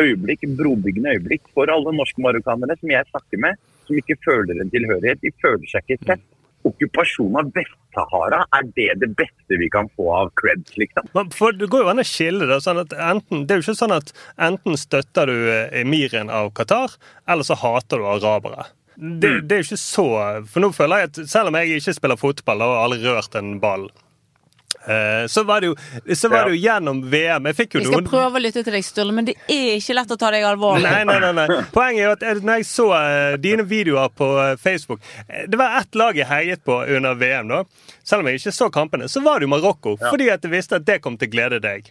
øyeblikk, brobyggende øyeblikk for alle norske marokkanere som jeg snakker med, som ikke føler en tilhørighet. De føler seg ikke sett. Okkupasjonen av Vest-Sahara, er det det beste vi kan få av creds, liksom? Men For Det går jo an å skille det. sånn enten, Det er jo ikke sånn at enten støtter du eh, emiren av Qatar, eller så hater du arabere. Det, det er jo ikke så For nå føler jeg at selv om jeg ikke spiller fotball og har aldri rørt en ball, så var det jo, så var det jo gjennom VM. Jeg fikk jo Vi skal noen prøve å lytte til deg, Sturle, men det er ikke lett å ta deg alvorlig. Nei, nei, nei, nei. Poenget er jo at når jeg så eh, dine videoer på eh, Facebook eh, Det var ett lag jeg heiet på under VM, da. Selv om jeg ikke så kampene. Så var det jo Marokko, fordi at jeg visste at det kom til å glede deg.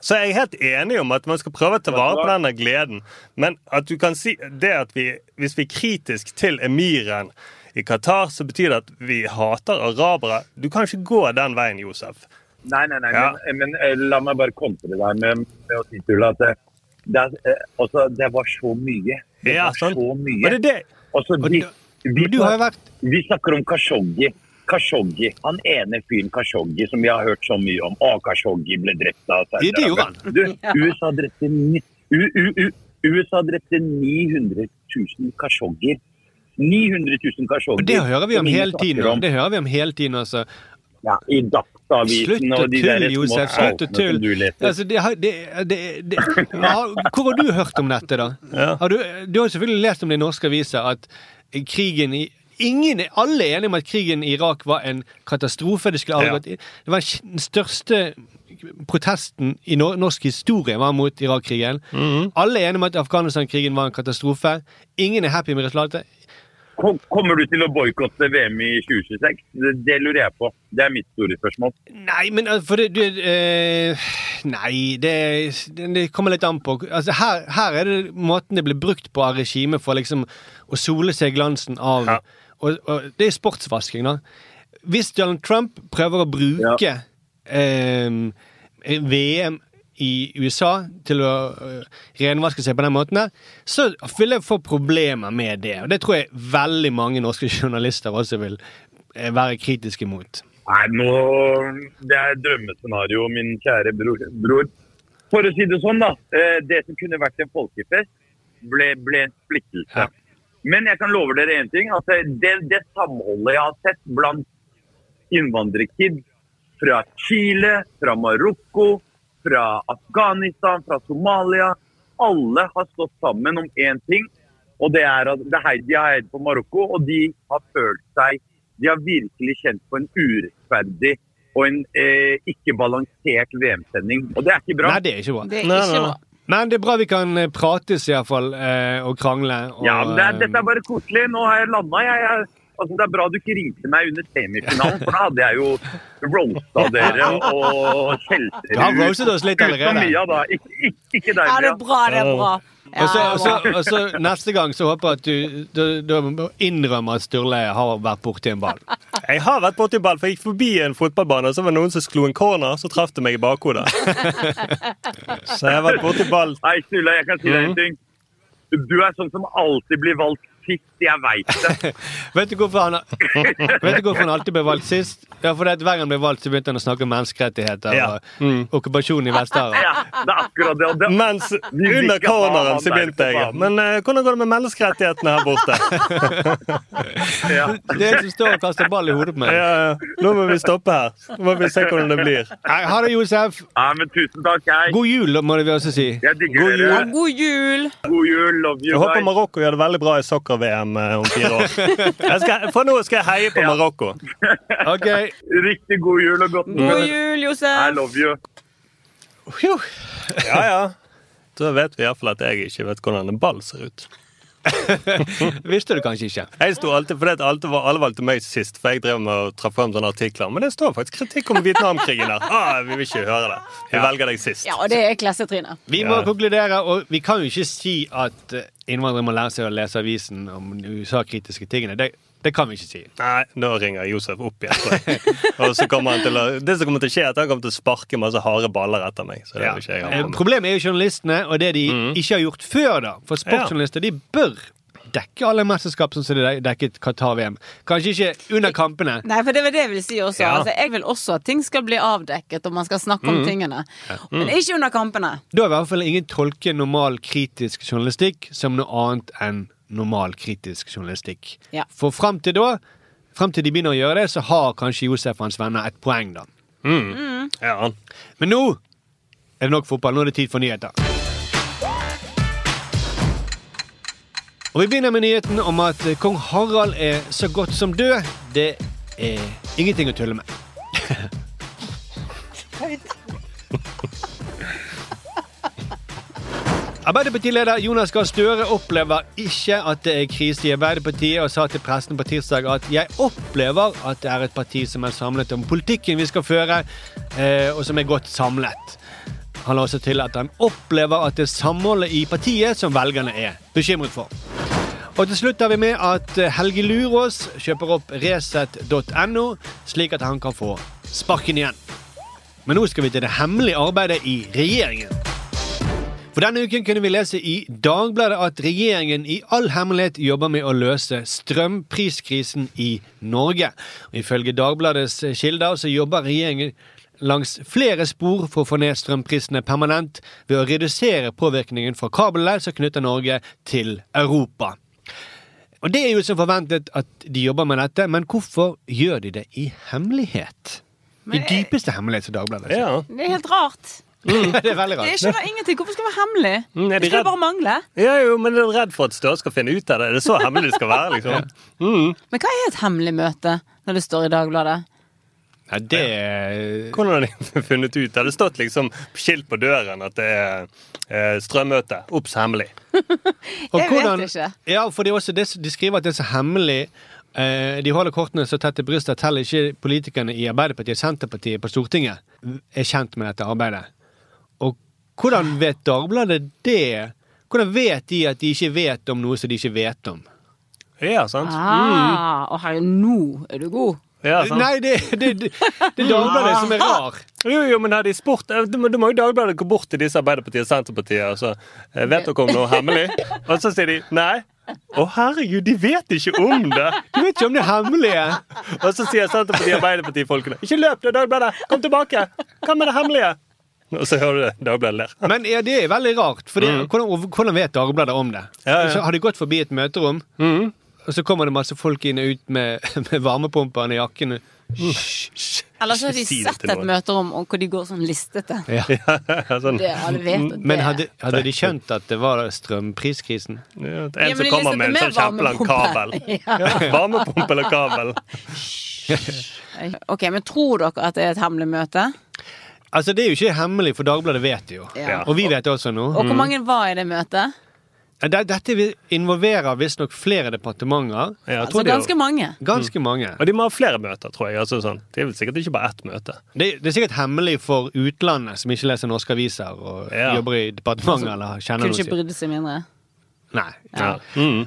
Så jeg er helt enig om at man skal prøve å ta vare på denne gleden. Men at du kan si det at vi, hvis vi er kritisk til emiren i Qatar, så betyr det at vi hater arabere. Du kan ikke gå den veien, Josef. Nei, nei, nei, Ja. men, men eh, la meg bare kontre deg med, med å si til at det, det, er, eh, altså, det var så mye. Det Ja, var sånn. så mye. Var det er det. Altså, vi, vi, vi, har vært vi snakker om Khashoggi. Khashoggi, Han ene fyren Khashoggi som vi har hørt så mye om. Å, Khashoggi ble drept av Ja, det gjorde han. Du, USA drepte, ni- U, U, U, USA drepte 900 000 Khashoggier. 900 000 personer. Det hører vi om hele tiden. om. Det hører vi om hele tiden, altså. Ja, I Dagsavisen Slutt å og de der små Josef. Slutt å tulle. Altså, det, det, det, det, hvor har du hørt om dette, da? Har du, du har selvfølgelig lest om det i norske aviser at krigen i Ingen, alle er enige om at krigen i Irak var en katastrofe. Det, Ja. gått det var den største protesten i norsk historie var mot Irak-krigen. Mhm. Alle er enige om at Afghanistan-krigen var en katastrofe. Ingen er happy med resultatet. Kom- Kommer du til å boikotte VM i 2026? Det, lurer jeg på. Det er mitt store spørsmål. Nei, men uh, for det du, eh, Nei, det, det kommer litt an på. Altså, her, her er det måten det blir brukt på av regimet for liksom å sole seg i glansen av og, og Det er sportsvasking, da. Hvis Donald Trump prøver å bruke eh, VM i USA til å øh, renvaske seg på den måten, der, så vil jeg få problemer med det. Og det tror jeg veldig mange norske journalister også vil eh, være kritiske mot. Nei, nå Det er drømmescenario, min kjære bror. bror. For å si det sånn, da. eh, Det som kunne vært en folkefest, ble, ble en splittelse. Men jeg kan love dere én ting. at det, det samholdet jeg har sett blant innvandrerkids fra Chile, fra Marokko, fra Afghanistan, fra Somalia Alle har stått sammen om én ting, og det er at det er, de har heid på Marokko, og de har følt seg De har virkelig kjent på en urettferdig og en eh, ikke balansert VM-sending. Og det er ikke bra. Nei, det er ikke bra. Det er ikke bra. Men det er bra vi kan eh, prates iallfall eh, og krangle. Og, Ja, men det er, eh, dette er bare koselig. Nå har jeg landa. Jeg, jeg, altså, det er bra du ikke ringte meg under semifinalen, for da hadde jeg jo roasta dere og skjelte Du har roastet oss litt allerede. Mia, da. Ikke, ikke, ikke deg, Ja, det Mia. er bra, det er bra. Ja, og så, og, så, det bra. og så neste gang så håper jeg at du, du, du innrømmer at Sturle har vært borti en ball. Jeg har vært borti ball, for jeg gikk forbi en fotballbane, og så var det noen som slo en corner, så traff det meg i bakhodet. Så jeg har vært borti ball. Nei, Sturle, jeg kan si deg Mhm. en ting. Du er sånn som alltid blir valgt sist. Jeg veit det. Vet du hvorfor han, vet du hvorfor han alltid ble valgt sist? Ja, for det Hver gang han ble valgt, så begynte han å snakke om menneskerettigheter Ja. Mm. og okkupasjonen i Vest-Sahara. Ja, det er akkurat det. det. Mens under corneren så begynte jeg. Men uh, hvordan går det med menneskerettighetene her borte? Ja. Det er en som står og kaster ball i hodet på meg. Ja, ja. Nå må vi stoppe her. Nå må vi se hvordan det blir. Ha det, Josef. ja, men tusen takk. Jeg, God jul, må vi også si. jeg digger God dere. God jul! God jul. Love you Jeg håper. Marokko gjør det veldig bra i soccer-VM eh, om fire år. Jeg skal, for nå skal jeg heie på Ja. Marokko. Ok. Riktig god jul og godt nyttår. God jul, Josef. I love you. Ja, ja. Da vet vi iallfall at jeg ikke vet hvordan en ball ser ut. Visste du kanskje ikke. Jeg sto alltid, fordi at alltid var, alle valgte meg sist, for jeg drev med å traff frem sånne artikler. Men det står faktisk kritikk om Vietnamkrigen der. Ah, vi vil ikke høre det. Vi velger deg sist. Ja, og det er klassetrynet. Vi må Ja. konkludere, og vi kan jo ikke si at eh, innvandrere må lære seg å lese avisen om USA-kritiske tingene. Det, Det kan vi ikke si. Nei, nå ringer Josef opp igjen. Og så kommer han til å, det som kommer til å skje, er at han kommer til å sparke masse harde baller etter meg. Så det Ja. ha Eh. Problemet er jo journalistene og det de ikke har gjort før. da For sportsjournalister de bør dekke alle mesterskap sånn som de dekket Qatar-VM. Kanskje ikke under kampene. Nei, for det var det jeg vil si også. Ja. Altså, jeg vil også at ting skal bli avdekket, og man skal snakke om Mm. tingene. Mm. Men ikke under kampene. Da er i hvert fall ingen tolke normal kritisk journalistikk som noe annet enn normal kritisk journalistikk. Ja. For fram til da, fram til de begynner å gjøre det, så har kanskje Josef og hans venner et poeng, da. Mm. Ja. Men nå er det nok fotball. Nå er det tid for nyheter. Og Vi begynner med nyheten om at kong Harald er så godt som død. Det er ingenting å tulle med. Arbeiderpartileder Jonas Gahr Støre opplever ikke at det er krise i Arbeiderpartiet, og sa til pressen på tirsdag at 'jeg opplever at det er et parti som er samlet om politikken vi skal føre', eh, og som er godt samlet. Han la også til at han opplever at det er samholdet i partiet som velgerne er bekymret for. Og til slutt har vi med at Helge Lurås kjøper opp Resett.no, slik at han kan få sparken igjen. Men nå skal vi til det hemmelige arbeidet i regjeringen. For denne uken kunne vi lese i Dagbladet at regjeringen i all hemmelighet jobber med å løse strømpriskrisen i Norge. Og ifølge Dagbladets kilder så jobber regjeringen langs flere spor for å få ned strømprisene permanent ved å redusere påvirkningen fra kablene som knytter Norge til Europa. Og Det er jo som forventet at de jobber med dette, men hvorfor gjør de det i hemmelighet? I dypeste hemmelighet, som Dagbladet sier. Ja. Det er helt rart. det er veldig Jeg skjønner ingenting. Hvorfor skal det være hemmelig? Mm, er de Det skal bare mangle. Ja, jo, men er redd for at Støre skal finne ut av det. Det er så hemmelig det skal være, liksom. Mm. Men hva er et hemmelig møte når det står i Dagbladet? Nei, det Hvordan har de funnet ut? Det hadde stått liksom skilt på døren at det er eh, strømmøte. Obs, hemmelig. Og Jeg vet ikke. Ja, for det også de skriver at det er så hemmelig. Eh, de holder kortene så tett til brystet at heller ikke politikerne i Arbeiderpartiet og Senterpartiet på Stortinget er kjent med dette arbeidet. Og hvordan vet Dagbladet det? Hvordan vet de at de ikke vet om noe som de ikke vet om? Ja, sant? Ah, mm. Og her, nå er du god. Ja, sant? Nei, det, det, det, det er Dagbladet som er rar. Jo, jo, men hadde de spurt eh, Du må, jo Dagbladet gå bort til disse Arbeiderpartiet og Senterpartiet og så eh, Vet dere om noe hemmelig? Og så sier de nei. Å, herregud, de vet ikke om det! De vet ikke om det hemmelige. Og så sier Senterpartiet og Arbeiderpartiet-folkene ikke løp, det er Dagbladet! Kom tilbake! Hva med det hemmelige? Og så hører du det. Dagbladet ler. Men ja, det er veldig rart. For Mm. hvordan, hvordan vet Dagbladet om det? Ja, ja. Har de gått forbi et møterom, Mm. Og så kommer det masse folk inn og ut med, med varmepumper i jakkene. Eller så har de si sett et møterom hvor de går sånn listete. Ja. sånn. Det vet det. Men hadde, hadde de skjønt at det var strømpriskrisen? Ja, en ja, som kommer med en sånn kjempelang kabel. varmepumpe. Ja. Ja, Varmepumpe eller kabel. Ok, men tror dere at det er et hemmelig møte? Altså, Det er jo ikke hemmelig, for Dagbladet vet det jo. Ja. Og vi vet det også nå. Og hvor mange var i det møtet? Det- Dette vi- involverer visstnok flere departementer. Ja, Altså ganske mange. Ganske mange. Og de må ha flere møter, tror jeg. Altså, sånn. Det er vel sikkert ikke bare ett møte. Det, det er sikkert hemmelig for utlandet, som ikke leser norske aviser og Ja. jobber i departementet eller kjenner Kunne ikke brydd seg mindre. Nei. Ja. Mm.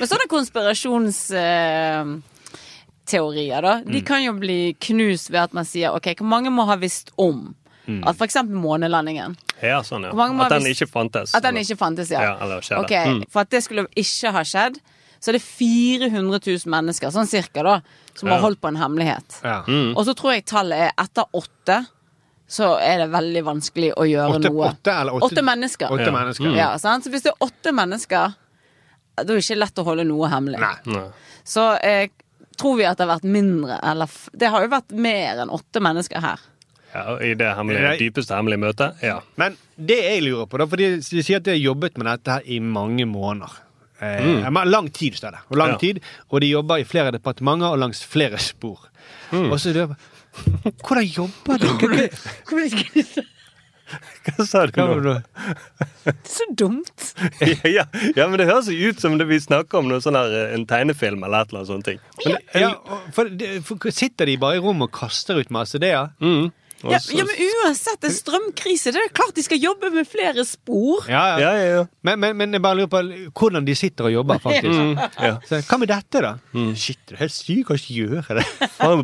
Men sånne konspirasjonsteorier, da, Mm. de kan jo bli knust ved at man sier ok, hvor mange må ha visst om Mm. at f.eks. månelandingen Ja, sånn, ja. At den ikke fantes. At den ikke fantes, ja. Ja, eller skjedde. Mm. For at det skulle ikke ha skjedd, så er det 400 000 mennesker, sånn cirka, da, som har holdt på en hemmelighet. Ja. Mm. Og så tror jeg tallet er etter åtte. Så er det veldig vanskelig å gjøre Åtte, noe. åtte, eller åtte, Åtte mennesker. Åtte Ja. mennesker. Mm. Ja, sant? Så hvis det er åtte mennesker, da er det ikke lett å holde noe hemmelig. Nei. Nei. Så eh, tror vi at det har vært mindre, eller f Det har jo vært mer enn åtte mennesker her. Ja, I det hemmelige, dypeste hemmelige møtet? Ja. Men det jeg lurer på, da, for de, de sier at de har jobbet med dette her i mange måneder. Eh, mm. Lang tid, står det. Og lang. Ja. tid, og de jobber i flere departementer og langs flere spor. Mm. Og så det, Hvordan jobber de? Hva- sa du nå? det? Det er så dumt. ja, ja, men det høres jo ut som det vi snakker om noe sånn her, en tegnefilm eller et eller annet sånt. Men, ja, for, for, sitter de bare i rommet og kaster ut masse ideer? Mm. Ja, ja, men uansett, en strømkrise, det er klart de skal jobbe med flere spor. Ja, ja. Ja, ja, ja. Men, men, men jeg bare lurer på hvordan de sitter og jobber, faktisk. Mm, ja. Så, hva med dette, da? Shit, det er helt sykt, kan ikke gjøre det.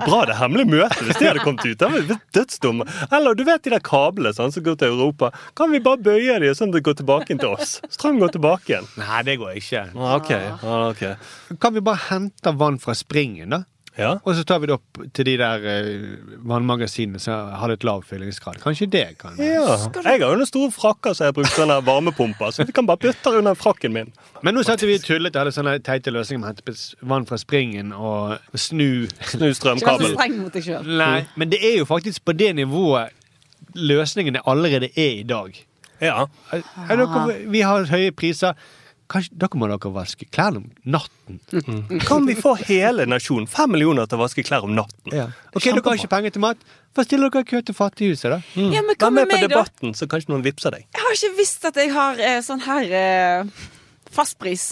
Bra det hemmelige møtet hvis de hadde kommet ut. Det hadde dødsdom. dødsdumme. Eller du vet de der kablene sånn, som går til Europa. Kan vi bare bøye de sånn at det går tilbake inn til oss? Strøm går tilbake igjen. Nei, det går ikke. Ah, okay. ah, okay. Kan vi bare hente vann fra springen, da? Ja. Og så tar vi det opp til de der uh, vannmagasinene som har litt lav fyllingsgrad. Kanskje det kan ja. Jeg har jo noen store frakker som jeg brukte der varmepumpa så vi kan bare bytte under frakken min. Men nå satt vi og tullet og hadde sånne teite løsninger med å hente vann fra springen og snu Snu Ikke vær så strømkabelen. streng mot deg sjøl. Nei, men det er jo faktisk på det nivået løsningene allerede er i dag. Ja. Er dere, vi har høye priser. Kanskje dere må dere vaske klærne om natten? Kan vi få hele nasjonen, fem millioner, til å vaske klær om natten? Ja. Ok, Dere har ikke penger til mat. Hva stiller dere i kø til Fattighuset, da? Ja, men Vær med med på meg, da? debatten, så kanskje noen vippser deg. Jeg har ikke visst at jeg har eh, sånn her eh, fastpris.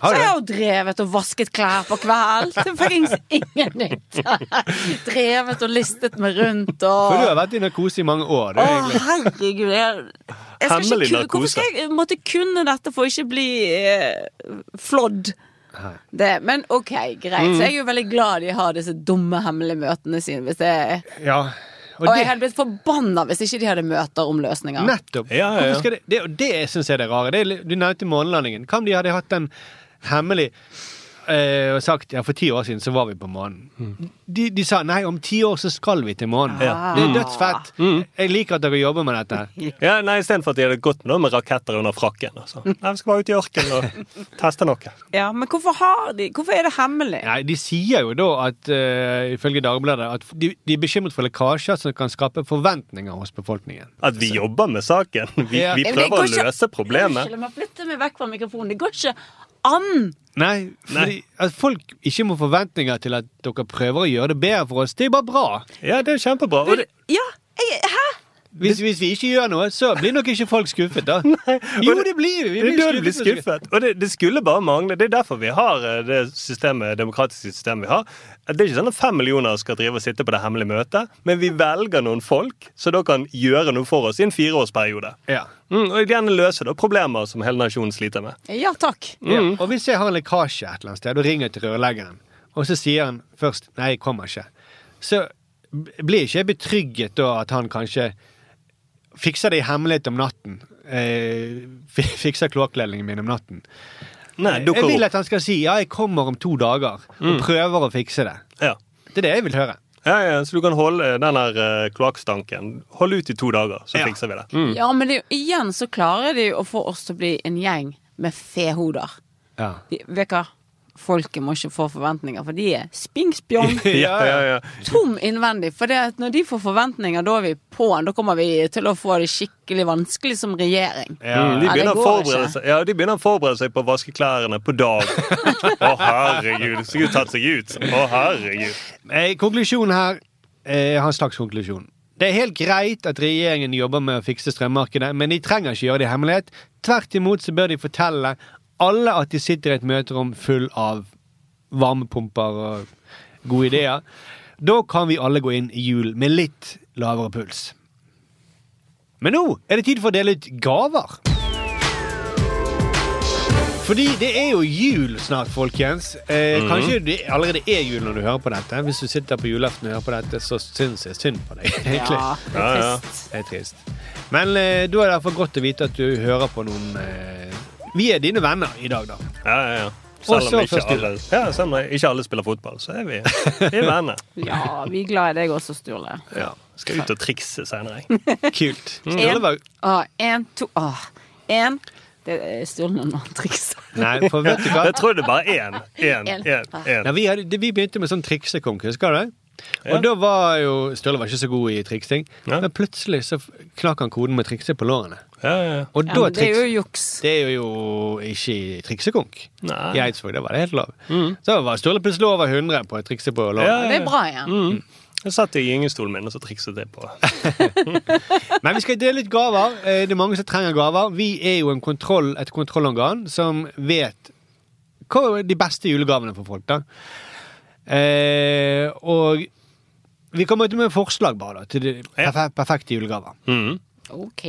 Har Så jeg har jo drevet og vasket klær på kveld. Det fikk ingen nytt. drevet og listet meg rundt og For du har vært i narkose i mange år. Det Å, er herregud. Jeg, jeg skal Hemmelig ikke, kunne- hvorfor skal jeg måtte kunne dette for å ikke bli eh, flådd? Det, men OK, greit. Så jeg er jo veldig glad de har disse dumme hemmelige møtene sine. Hvis det, Ja. og jeg hadde blitt forbanna hvis ikke de hadde møter om løsninger. Nettopp. Ja, ja, ja. Skal det, det, og det syns jeg er det rare. Det er, du nevnte månelandingen. Hva om de hadde hatt en hemmelig eh, og sagt ja, for ti år siden så var vi på månen. De, de sa nei, om ti år så skal vi til månen. Ja. Det er dødsfett. Jeg liker at dere jobber med dette. Ja, nei, Istedenfor at de hadde gått med, da, med raketter under frakken. Altså. Nei, vi skal bare ut i ørkenen og teste noe. Ja, men hvorfor har de Hvorfor er det hemmelig? Nei, De sier jo da at uh, ifølge Dagbladet at de, de er bekymret for lekkasjer som kan skape forventninger hos befolkningen. At vi jobber med saken. Vi, Ja. vi prøver å løse problemet. Unnskyld, jeg må flytte meg vekk fra mikrofonen. Det går ikke an! Nei, fordi at folk ikke må forventninger til at dere prøver å gjøre det bedre for oss. Det er bare bra. Ja, det er kjempebra. Og det, Ja, jeg, hæ? Hvis, hvis vi ikke gjør noe, så blir nok ikke folk skuffet, da. Jo, det blir vi. det blir skuffet. blir skuffet. Og det, det skulle bare mangle. Det er derfor vi har eh, det systemet, demokratiske systemet vi har. Det er ikke sånn at fem millioner skal drive og sitte på det hemmelige møtet, men vi velger noen folk som da kan gjøre noe for oss i en fireårsperiode. Ja. Mm, og gjerne løse da problemer som hele nasjonen sliter med. Ja takk. Ja. Og hvis jeg har en lekkasje et eller annet sted og ringer til rørleggeren, og så sier han først 'nei, jeg kommer ikke', så blir ikke jeg betrygget da at han kanskje fikser det i hemmelighet om natten. Eh, fi- fikser kloakkledningen min om natten. Nei, Jeg vil at han skal si 'ja, jeg kommer om to dager', og prøver å fikse det. Ja. Det er det jeg vil høre. Ja, ja, så du kan holde den der eh, kloakkstanken Hold ut i to dager, så Ja. fikser vi det. Ja, men det, igjen så klarer de å få oss til å bli en gjeng med fehoder. Ja. De, vet du hva? Folket må ikke få forventninger, for de er spingspjong. Ja, ja, ja. Tom innvendig. For det at når de får forventninger, da er vi på'n. Da kommer vi til å få det skikkelig vanskelig som regjering. Mm, de, Ja, begynner ja, de begynner å forberede seg på å vaske klærne på dag. Å, herregud. Skulle tatt seg ut. Å, herregud. Eh, konklusjonen her eh, Jeg har en slags konklusjon. Det er helt greit at regjeringen jobber med å fikse strømmarkedet, men de trenger ikke gjøre det i hemmelighet. Tvert imot så bør de fortelle alle at de sitter i et møterom full av varmepumper og gode ideer. Da kan vi alle gå inn i jul med litt lavere puls. Men nå er det tid for å dele ut gaver. Fordi det er jo jul snart, folkens. Eh, Mhm. Kanskje det allerede er jul når du hører på dette. Hvis du sitter på julaften og hører på dette, så syns jeg synd på deg. Ja, det Ja, er ja. trist. Det er trist. Men eh, da er det i godt å vite at du hører på noen eh, Vi er dine venner i dag, da. Ja, ja, ja. Selv om ikke alle, ja, selv om ikke alle spiller fotball, så er vi, vi er venner. Ja, vi er glad i deg også, Sturle. Ja. Skal ut og trikse senere. Kult. Mm. Sturle var Å, en, to Å, en Det er Sturle når han trikser. Nei, for vet du hva? Jeg tror det er bare én. Én, én, én. Ja, vi, hadde, vi begynte med sånn triksekonkurranse, husker du det? Ja. Og da var jo Sturle var ikke så god i triksing, Ja. men plutselig så knakk han koden med å trikse på lårene. Ja, ja, ja. Og Ja, da men det er jo juks. Det er jo ikke triksekonk. Nei. I Eidsvåg, det var det helt lov. Så var Sturle plutselig over 100 på å trikse på lov. Ja, Det er bra igjen. Mm. Jeg satt i gyngestolen min og så trikset det på. Men vi skal dele ut gaver. Eh, Det er mange som trenger gaver. Vi er jo en kontroll, et kontrollorgan som vet hva er de beste julegavene for folk, da. Eh, og Vi kommer ut med forslag bare da, til de perfekte julegaver. Mm. Ok.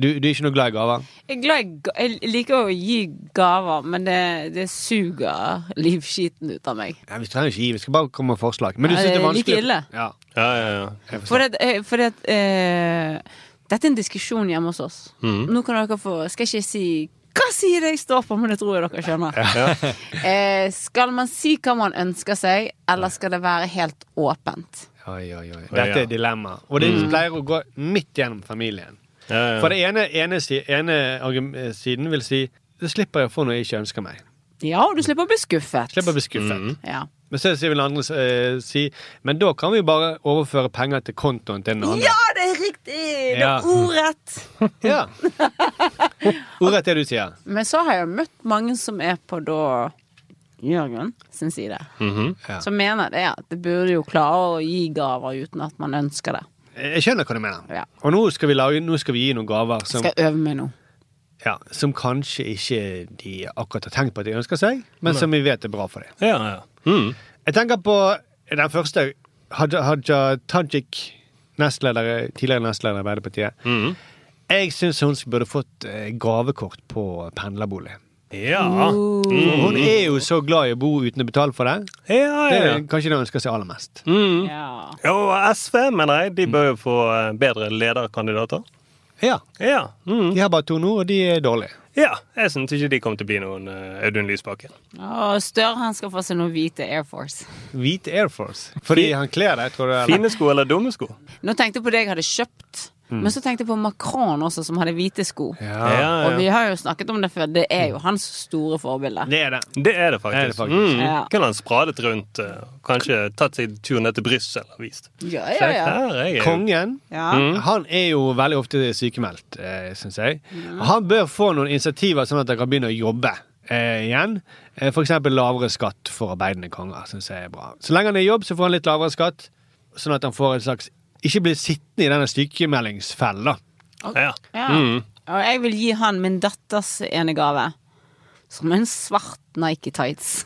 Du, du er ikke noe glad i gaver? Jeg, glad i, jeg liker å gi gaver, men det, det suger livskiten ut av meg. Ja, vi trenger ikke gi, vi skal bare komme med forslag. Men du Ja, syns det er er like ille. Ja. Ja, ja, ja. For, det, eh, for at uh, dette er en diskusjon hjemme hos oss. Nå kan dere få Skal ikke si hva sier jeg står på, men det tror jeg dere skjønner. eh, skal man si hva man ønsker seg, eller skal det være helt åpent? Oi, oi, oi. Dette er dilemma. Og det pleier å gå midt gjennom familien. For det ene, ene, ene eh, siden vil si det slipper jeg å få noe jeg ikke ønsker meg. Ja, og du slipper å bli skuffet. Slipper å bli skuffet. Ja. Men så vil andre eh, si Men da kan vi bare overføre penger til kontoen til den andre. ja, det er riktig! Det er ordrett. Ja. Ordrett det du sier. Men så har jeg møtt mange som er på da Jørgen sin side. Mhm. Ja. Som mener det at det burde jo klare å gi gaver uten at man ønsker det. Jeg skjønner hva du mener. Ja. Og nå skal vi, lage, nå skal vi gi noen gaver som, Skal øve meg nå? ja, som kanskje ikke de akkurat har tenkt på at de ønsker seg, men som vi vet er bra for dem. ja, ja. Mm. Jeg tenker på den første Haja, Haja Tajik, nestleder, tidligere nestleder i Arbeiderpartiet. Mm. Jeg syns hun burde fått eh, gavekort på pendlerbolig. Ja. Mm. Hun er jo så glad i å bo uten å betale for det. Ja, Det ja, er kanskje det hun ønsker seg aller mest. Mm. Ja. Og SV, mener jeg, de bør jo få eh, bedre lederkandidater. Ja, Ja. Mm. De har bare to nå, og de er dårlige. ja. Jeg syns ikke de kommer til å bli noen uh, Audun Lysbakken. Og Støre han skal få seg noen hvite Air Force. Hvite Air Force. Fordi han kler deg, tror du? eller? Fine sko eller dumme sko? Nå tenkte jeg på det jeg hadde kjøpt, men så tenkte jeg på Macron også, som hadde hvite sko. Ja, Ja, Og vi har jo snakket om det før, det er jo hans store forbilde. det er det. Det er det Det er det faktisk. faktisk. Mm. Ja. Kunne han spradet rundt, eh, kanskje tatt seg tur ned til Brussel og vist. Ja, ja, ja. her, jeg er Kongen ja. han er jo veldig ofte sykemeldt, eh, syns jeg. Og Han bør få noen initiativer sånn at han kan begynne å jobbe eh, igjen. Eh, eksempel lavere skatt for arbeidende konger, Synes jeg er bra. Så lenge han er i jobb, så får han litt lavere skatt, sånn at han får en slags Ikke blir sittende i denne sykemeldingsfella. Ja. Ja. Mm. Og jeg vil gi han min datters ene gave. Som en svart Nike tights.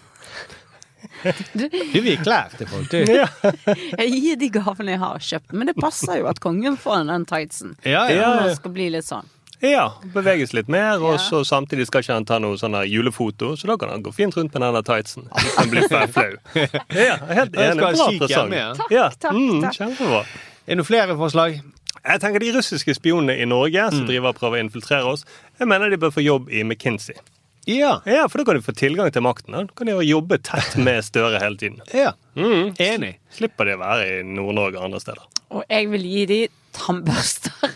Du vil gi klær til folk, du. Ja. Jeg gir de gavene jeg har kjøpt, men det passer jo at kongen får den tightsen. Ja, ja. Ja, Når skal bli litt sånn. ja, beveges litt mer, og så samtidig skal ikke han ta noe sånn julefoto, så da kan han gå fint rundt med denne tightsen. Han blir for flau. Ja, helt enig. Bra presang. Takk. Takk, takk, mm. Kjempebra. Er det noen flere forslag? Jeg tenker De russiske spionene i Norge som driver og prøver å infiltrere oss, jeg mener de bør få jobb i McKinsey. Ja. Ja, For da kan de få tilgang til makten. Da kan de jo jobbe tett med Støre hele tiden. ja. Mm. Enig. Slipper de å være i Nord-Norge og andre steder. Og jeg vil gi de tannbørster.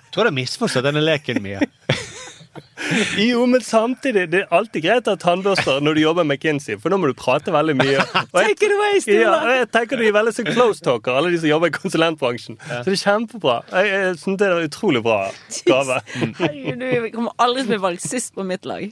Jeg tror du har misforstått denne leken mye. Jo, men samtidig, det er alltid greit å ha tannbørster når du jobber med McKinsey, for nå må du prate veldig mye. Og jeg, Take it away, ja, og jeg tenker de er veldig så close talker, alle de som jobber i konsulentbransjen. Så det er kjempebra. Jeg, jeg synes det er en utrolig bra gave. Herregud, du kommer aldri til å bli valgt sist på mitt lag.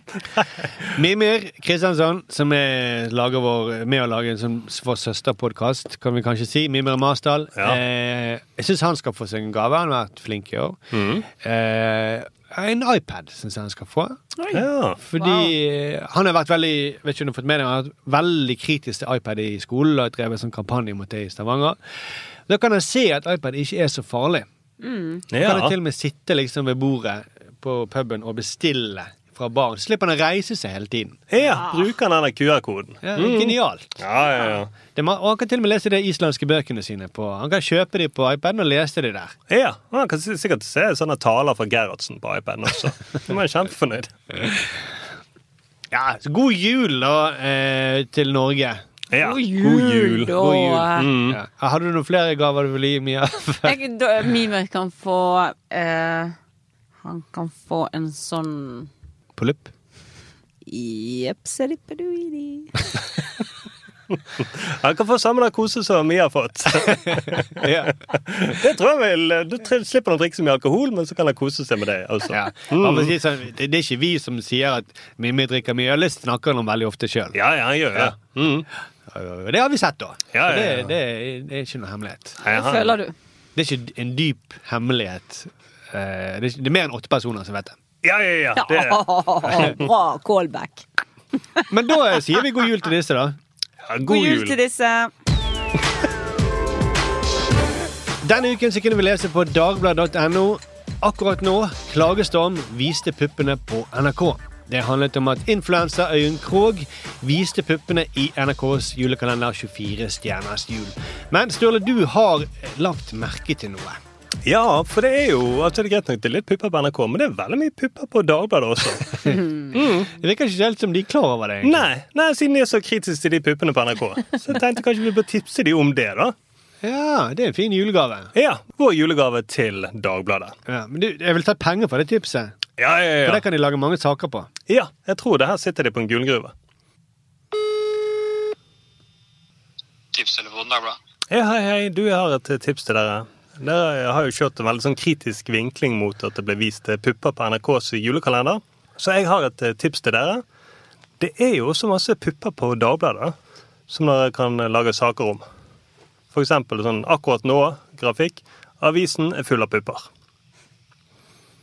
Mimir Kristiansson, som er lager vår, med å lage en sånn vår søsterpodkast, kan vi kanskje si. Mimir Marsdal. Ja. Eh, jeg syns han skal få seg en gave. Han har vært flink i år. Mm. Eh, en iPad syns jeg han skal få. Ja. Fordi wow. han har vært veldig vet ikke om du har fått med deg, han har vært veldig kritisk til iPad i skolen og drevet sånn kampanje mot det i Stavanger. Da kan jeg se at iPad ikke er så farlig. Da kan jeg til og med sitte liksom ved bordet på puben og bestille fra barn. Slipper han å reise seg hele tiden. ja. Bruker han denne QR-koden. Ja, Genialt. Ja, ja, ja. Det og han kan til og med lese de islandske bøkene sine på Han kan kjøpe de på iPaden og lese de der. Ja, og Han kan sikkert se sånne taler fra Gerhardsen på iPaden også. Da er jeg kjempefornøyd. Ja, så God jul da eh, til Norge. Ja, God jul, da. God jul. Mm. Ja. Hadde du noen flere gaver du ville gi Mia? Jeg, da, Mimir kan få eh, Han kan få en sånn Polypp? Jepselippedui. Han kan få samme kose som vi har fått. Ja. Det tror jeg vel, Du slipper å drikke så mye alkohol, men så kan han kose seg med det. Altså. Ja. Sånn, det, det er ikke vi som sier at Mimmi drikker mye øl, det snakker han om veldig ofte sjøl. Ja, ja, han gjør det. Mm. Det har vi sett, da. Ja, ja, ja. Det, det, det er ikke noe hemmelighet. Hva føler du? Det er ikke en dyp hemmelighet. Eh, Det det er mer enn åtte personer som vet det. Ja, ja, ja. Det, Bra callback. Men da sier vi god jul til disse, da. ja, God jul til disse. Denne uken så kunne vi lese på dagbladet.no. Akkurat nå, klagestorm viste puppene på NRK. Det handlet om at influenser Øyunn Krogh viste puppene i NRKs julekalender 24 stjerners jul. Men Sturle, du har lagt merke til noe. Ja, for det er jo altså det er greit nok det er litt pupper på NRK, men det er veldig mye pupper på Dagbladet også. Det virker ikke helt som de er klar over det. egentlig. Nei, nei, siden de er så kritiske til de puppene på NRK. Så jeg tenkte kanskje vi bør tipse de om det, da. Ja, det er en fin julegave. Ja, Vår julegave til Dagbladet. Ja, men du, jeg vil ta penger for det tipset. Ja, ja, ja. For det kan de lage mange saker på. ja, jeg tror det her sitter de på en gullgruve. Tipstelefonen Dagbladet. Ja, hei, hei, du, har et tips til dere. Dere har jo kjørt en veldig sånn kritisk vinkling mot at det ble vist eh, pupper på NRKs julekalender. Så jeg har et eh, tips til dere. Det er jo også masse pupper på Dagbladet som dere kan lage saker om. Eksempel sånn akkurat nå-grafikk. Avisen er full av pupper.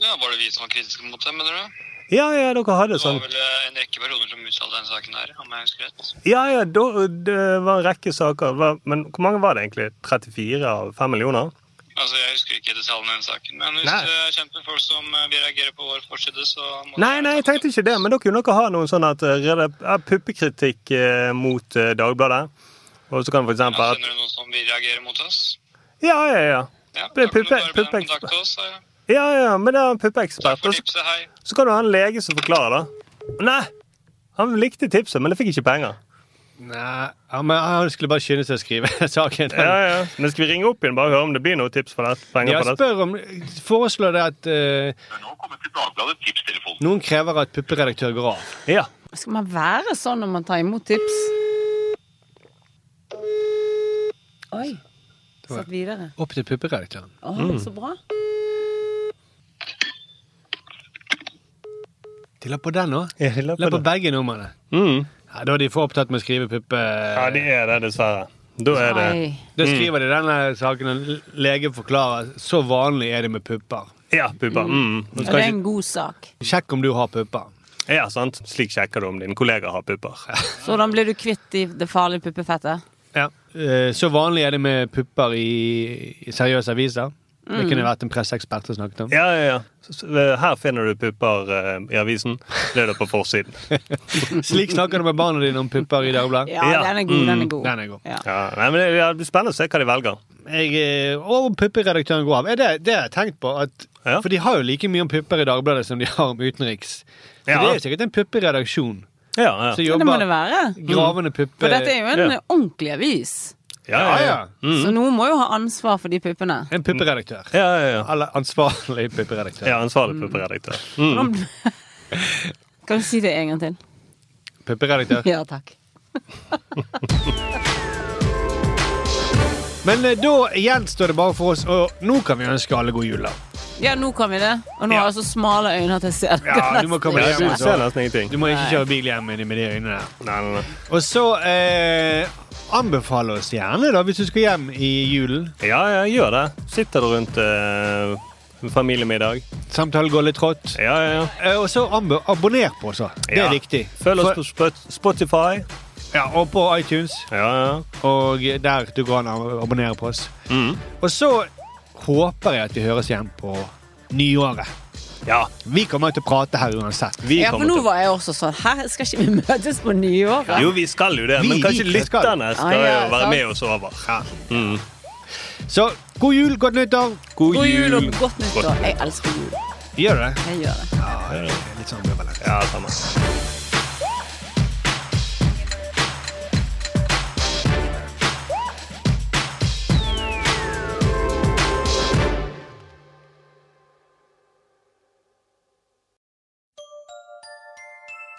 Ja, Var det vi som var kritiske mot det, mener du? Ja, ja, dere hadde sånn. Det sånn var vel eh, en rekke personer som uttalte den saken her, om jeg husker rett. Ja, ja, det var en rekke saker. Men hvor mange var det egentlig? 34 av 5 millioner? Altså, Jeg husker ikke detaljene i den saken, men hvis Nei. du er med folk som eh, vil reagere på vår forside, så må Nei, nei, jeg tenkte ikke det, men dere kunne nok ha noen sånn at eh, puppekritikk eh, mot Dagbladet. Og så kan for eksempel at Kjenner du noen som vil reagere mot oss? Ja, ja, ja. Ja, da kan du bare be dem kontakte oss. Ja, Ja, ja, men det er en puppeekspert. Så- Så kan du ha en lege som forklarer, da. Nei! Han likte tipset, men det fikk ikke penger. Nei, ja, men Han skulle bare skynde seg å skrive saken. Ja, ja. Men skal vi ringe opp igjen bare høre om det blir noen tips for det? Penger Ja, spør om, Foreslår det at eh, Dagbladet tipstelefon. noen krever at pupperedaktør går av. Ja. Skal man være sånn når man tar imot tips? Oi. Satt videre. Opp til pupperedaktøren. Å, Mm. så bra. De la på den òg. Ja, de la på La på begge numrene. Mm. Ja, da er de for opptatt med å skrive puppe... Ja, de er det, dessverre. Da er det Da skriver de denne saken, og lege forklarer så vanlig er det med pupper. Ja, pupper. Mm. Det er en god sak. Sjekk om du har pupper. Ja, sant. Slik sjekker du om din kollega har pupper. Sådan blir du kvitt i det farlige puppefettet. Ja. Eh, Så vanlig er det med pupper i, i seriøse aviser. Det Mm. kunne vært en presseekspert som snakket om. Ja, ja, ja. Så, Her finner du pupper uh, i avisen. Det er det på forsiden. Slik snakker du med barna dine om pupper i Dagbladet. Ja, Ja. den er god, den er god. Den er god. Ja. Ja, nei, men det, ja, det blir spennende å se hva de velger. Jeg, eh, og om pupperedaktøren går av. Er det, det har jeg tenkt på. At, Ja. For de har jo like mye om pupper i Dagbladet som de har om utenriks. Så Ja. det er jo sikkert en pupperedaksjon Ja, ja. Så jobber det må det være. gravende puppe... For dette er jo en Ja. ordentlig avis. Ja, Ja, ja, Mm. Så noen må jo ha ansvar for de puppene. En pupperedaktør. ja, ja, ja. Eller ansvarlig pupperedaktør. ja ansvarlig pupperedaktør. Mm. Kan du si det en gang til? Pupperedaktør. Ja, takk. Men eh, da gjenstår det bare for oss, og nå kan vi ønske alle god jul. da. Ja, nå kan vi det. Og nå har jeg så smale øyne at jeg ser det. Ja, du må komme Ja, deg du hjem. ser altså. nesten ingenting. Du må ikke kjøre bil hjem med de- med de øynene der. Nei, nei, nei. Og så eh, anbefale oss gjerne, da, hvis du skal hjem i julen. Ja, ja, gjør det. Sitter du rundt eh, familiemiddag. Samtalen går litt trått. Ja, ja, ja. Eh, og så abo- abonner på oss. da. Det Ja. er viktig. Følg oss For- på Spot- Spotify. Ja, og på iTunes. Ja, ja. Og der du går an å abonnere på oss. Mm. Og så håper jeg at vi høres igjen på nyåret. ja. Vi kommer til å prate her uansett. Vi Ja, for nå var jeg også sånn Hæ, skal ikke vi møtes på nyåret? Jo, vi skal jo det, Vi men kanskje lytterne skal Ah, ja, jo være sant. med oss over. Ja. Mm. Så god jul, godt nyttår. God, God jul og godt nyttår. Jeg elsker jul. Gjør du det? Jeg gjør det. Ja, jeg litt sånn ambivalent. Ja, samme.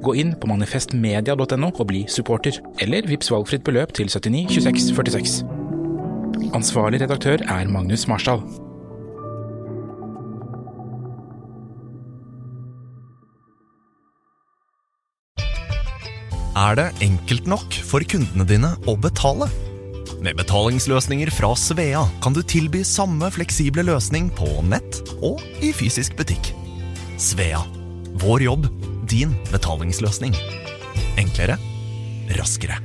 Gå inn på manifestmedia.no og bli supporter, eller vips valgfritt beløp til 79 26 46. Ansvarlig redaktør er Magnus Marsdal. Er det enkelt nok for kundene dine å betale? Med betalingsløsninger fra Svea kan du tilby samme fleksible løsning på nett og i fysisk butikk. Svea vår jobb, din betalingsløsning. Enklere, raskere.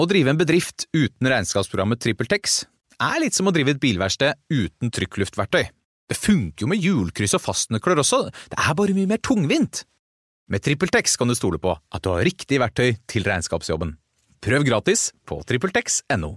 Å drive en bedrift uten regnskapsprogrammet TrippelTex er litt som å drive et bilverksted uten trykkluftverktøy. Det funker jo med hjulkryss og fastnøkler også, det er bare mye mer tungvint. Med TrippelTex kan du stole på at du har riktig verktøy til regnskapsjobben. Prøv gratis på trippeltex.no.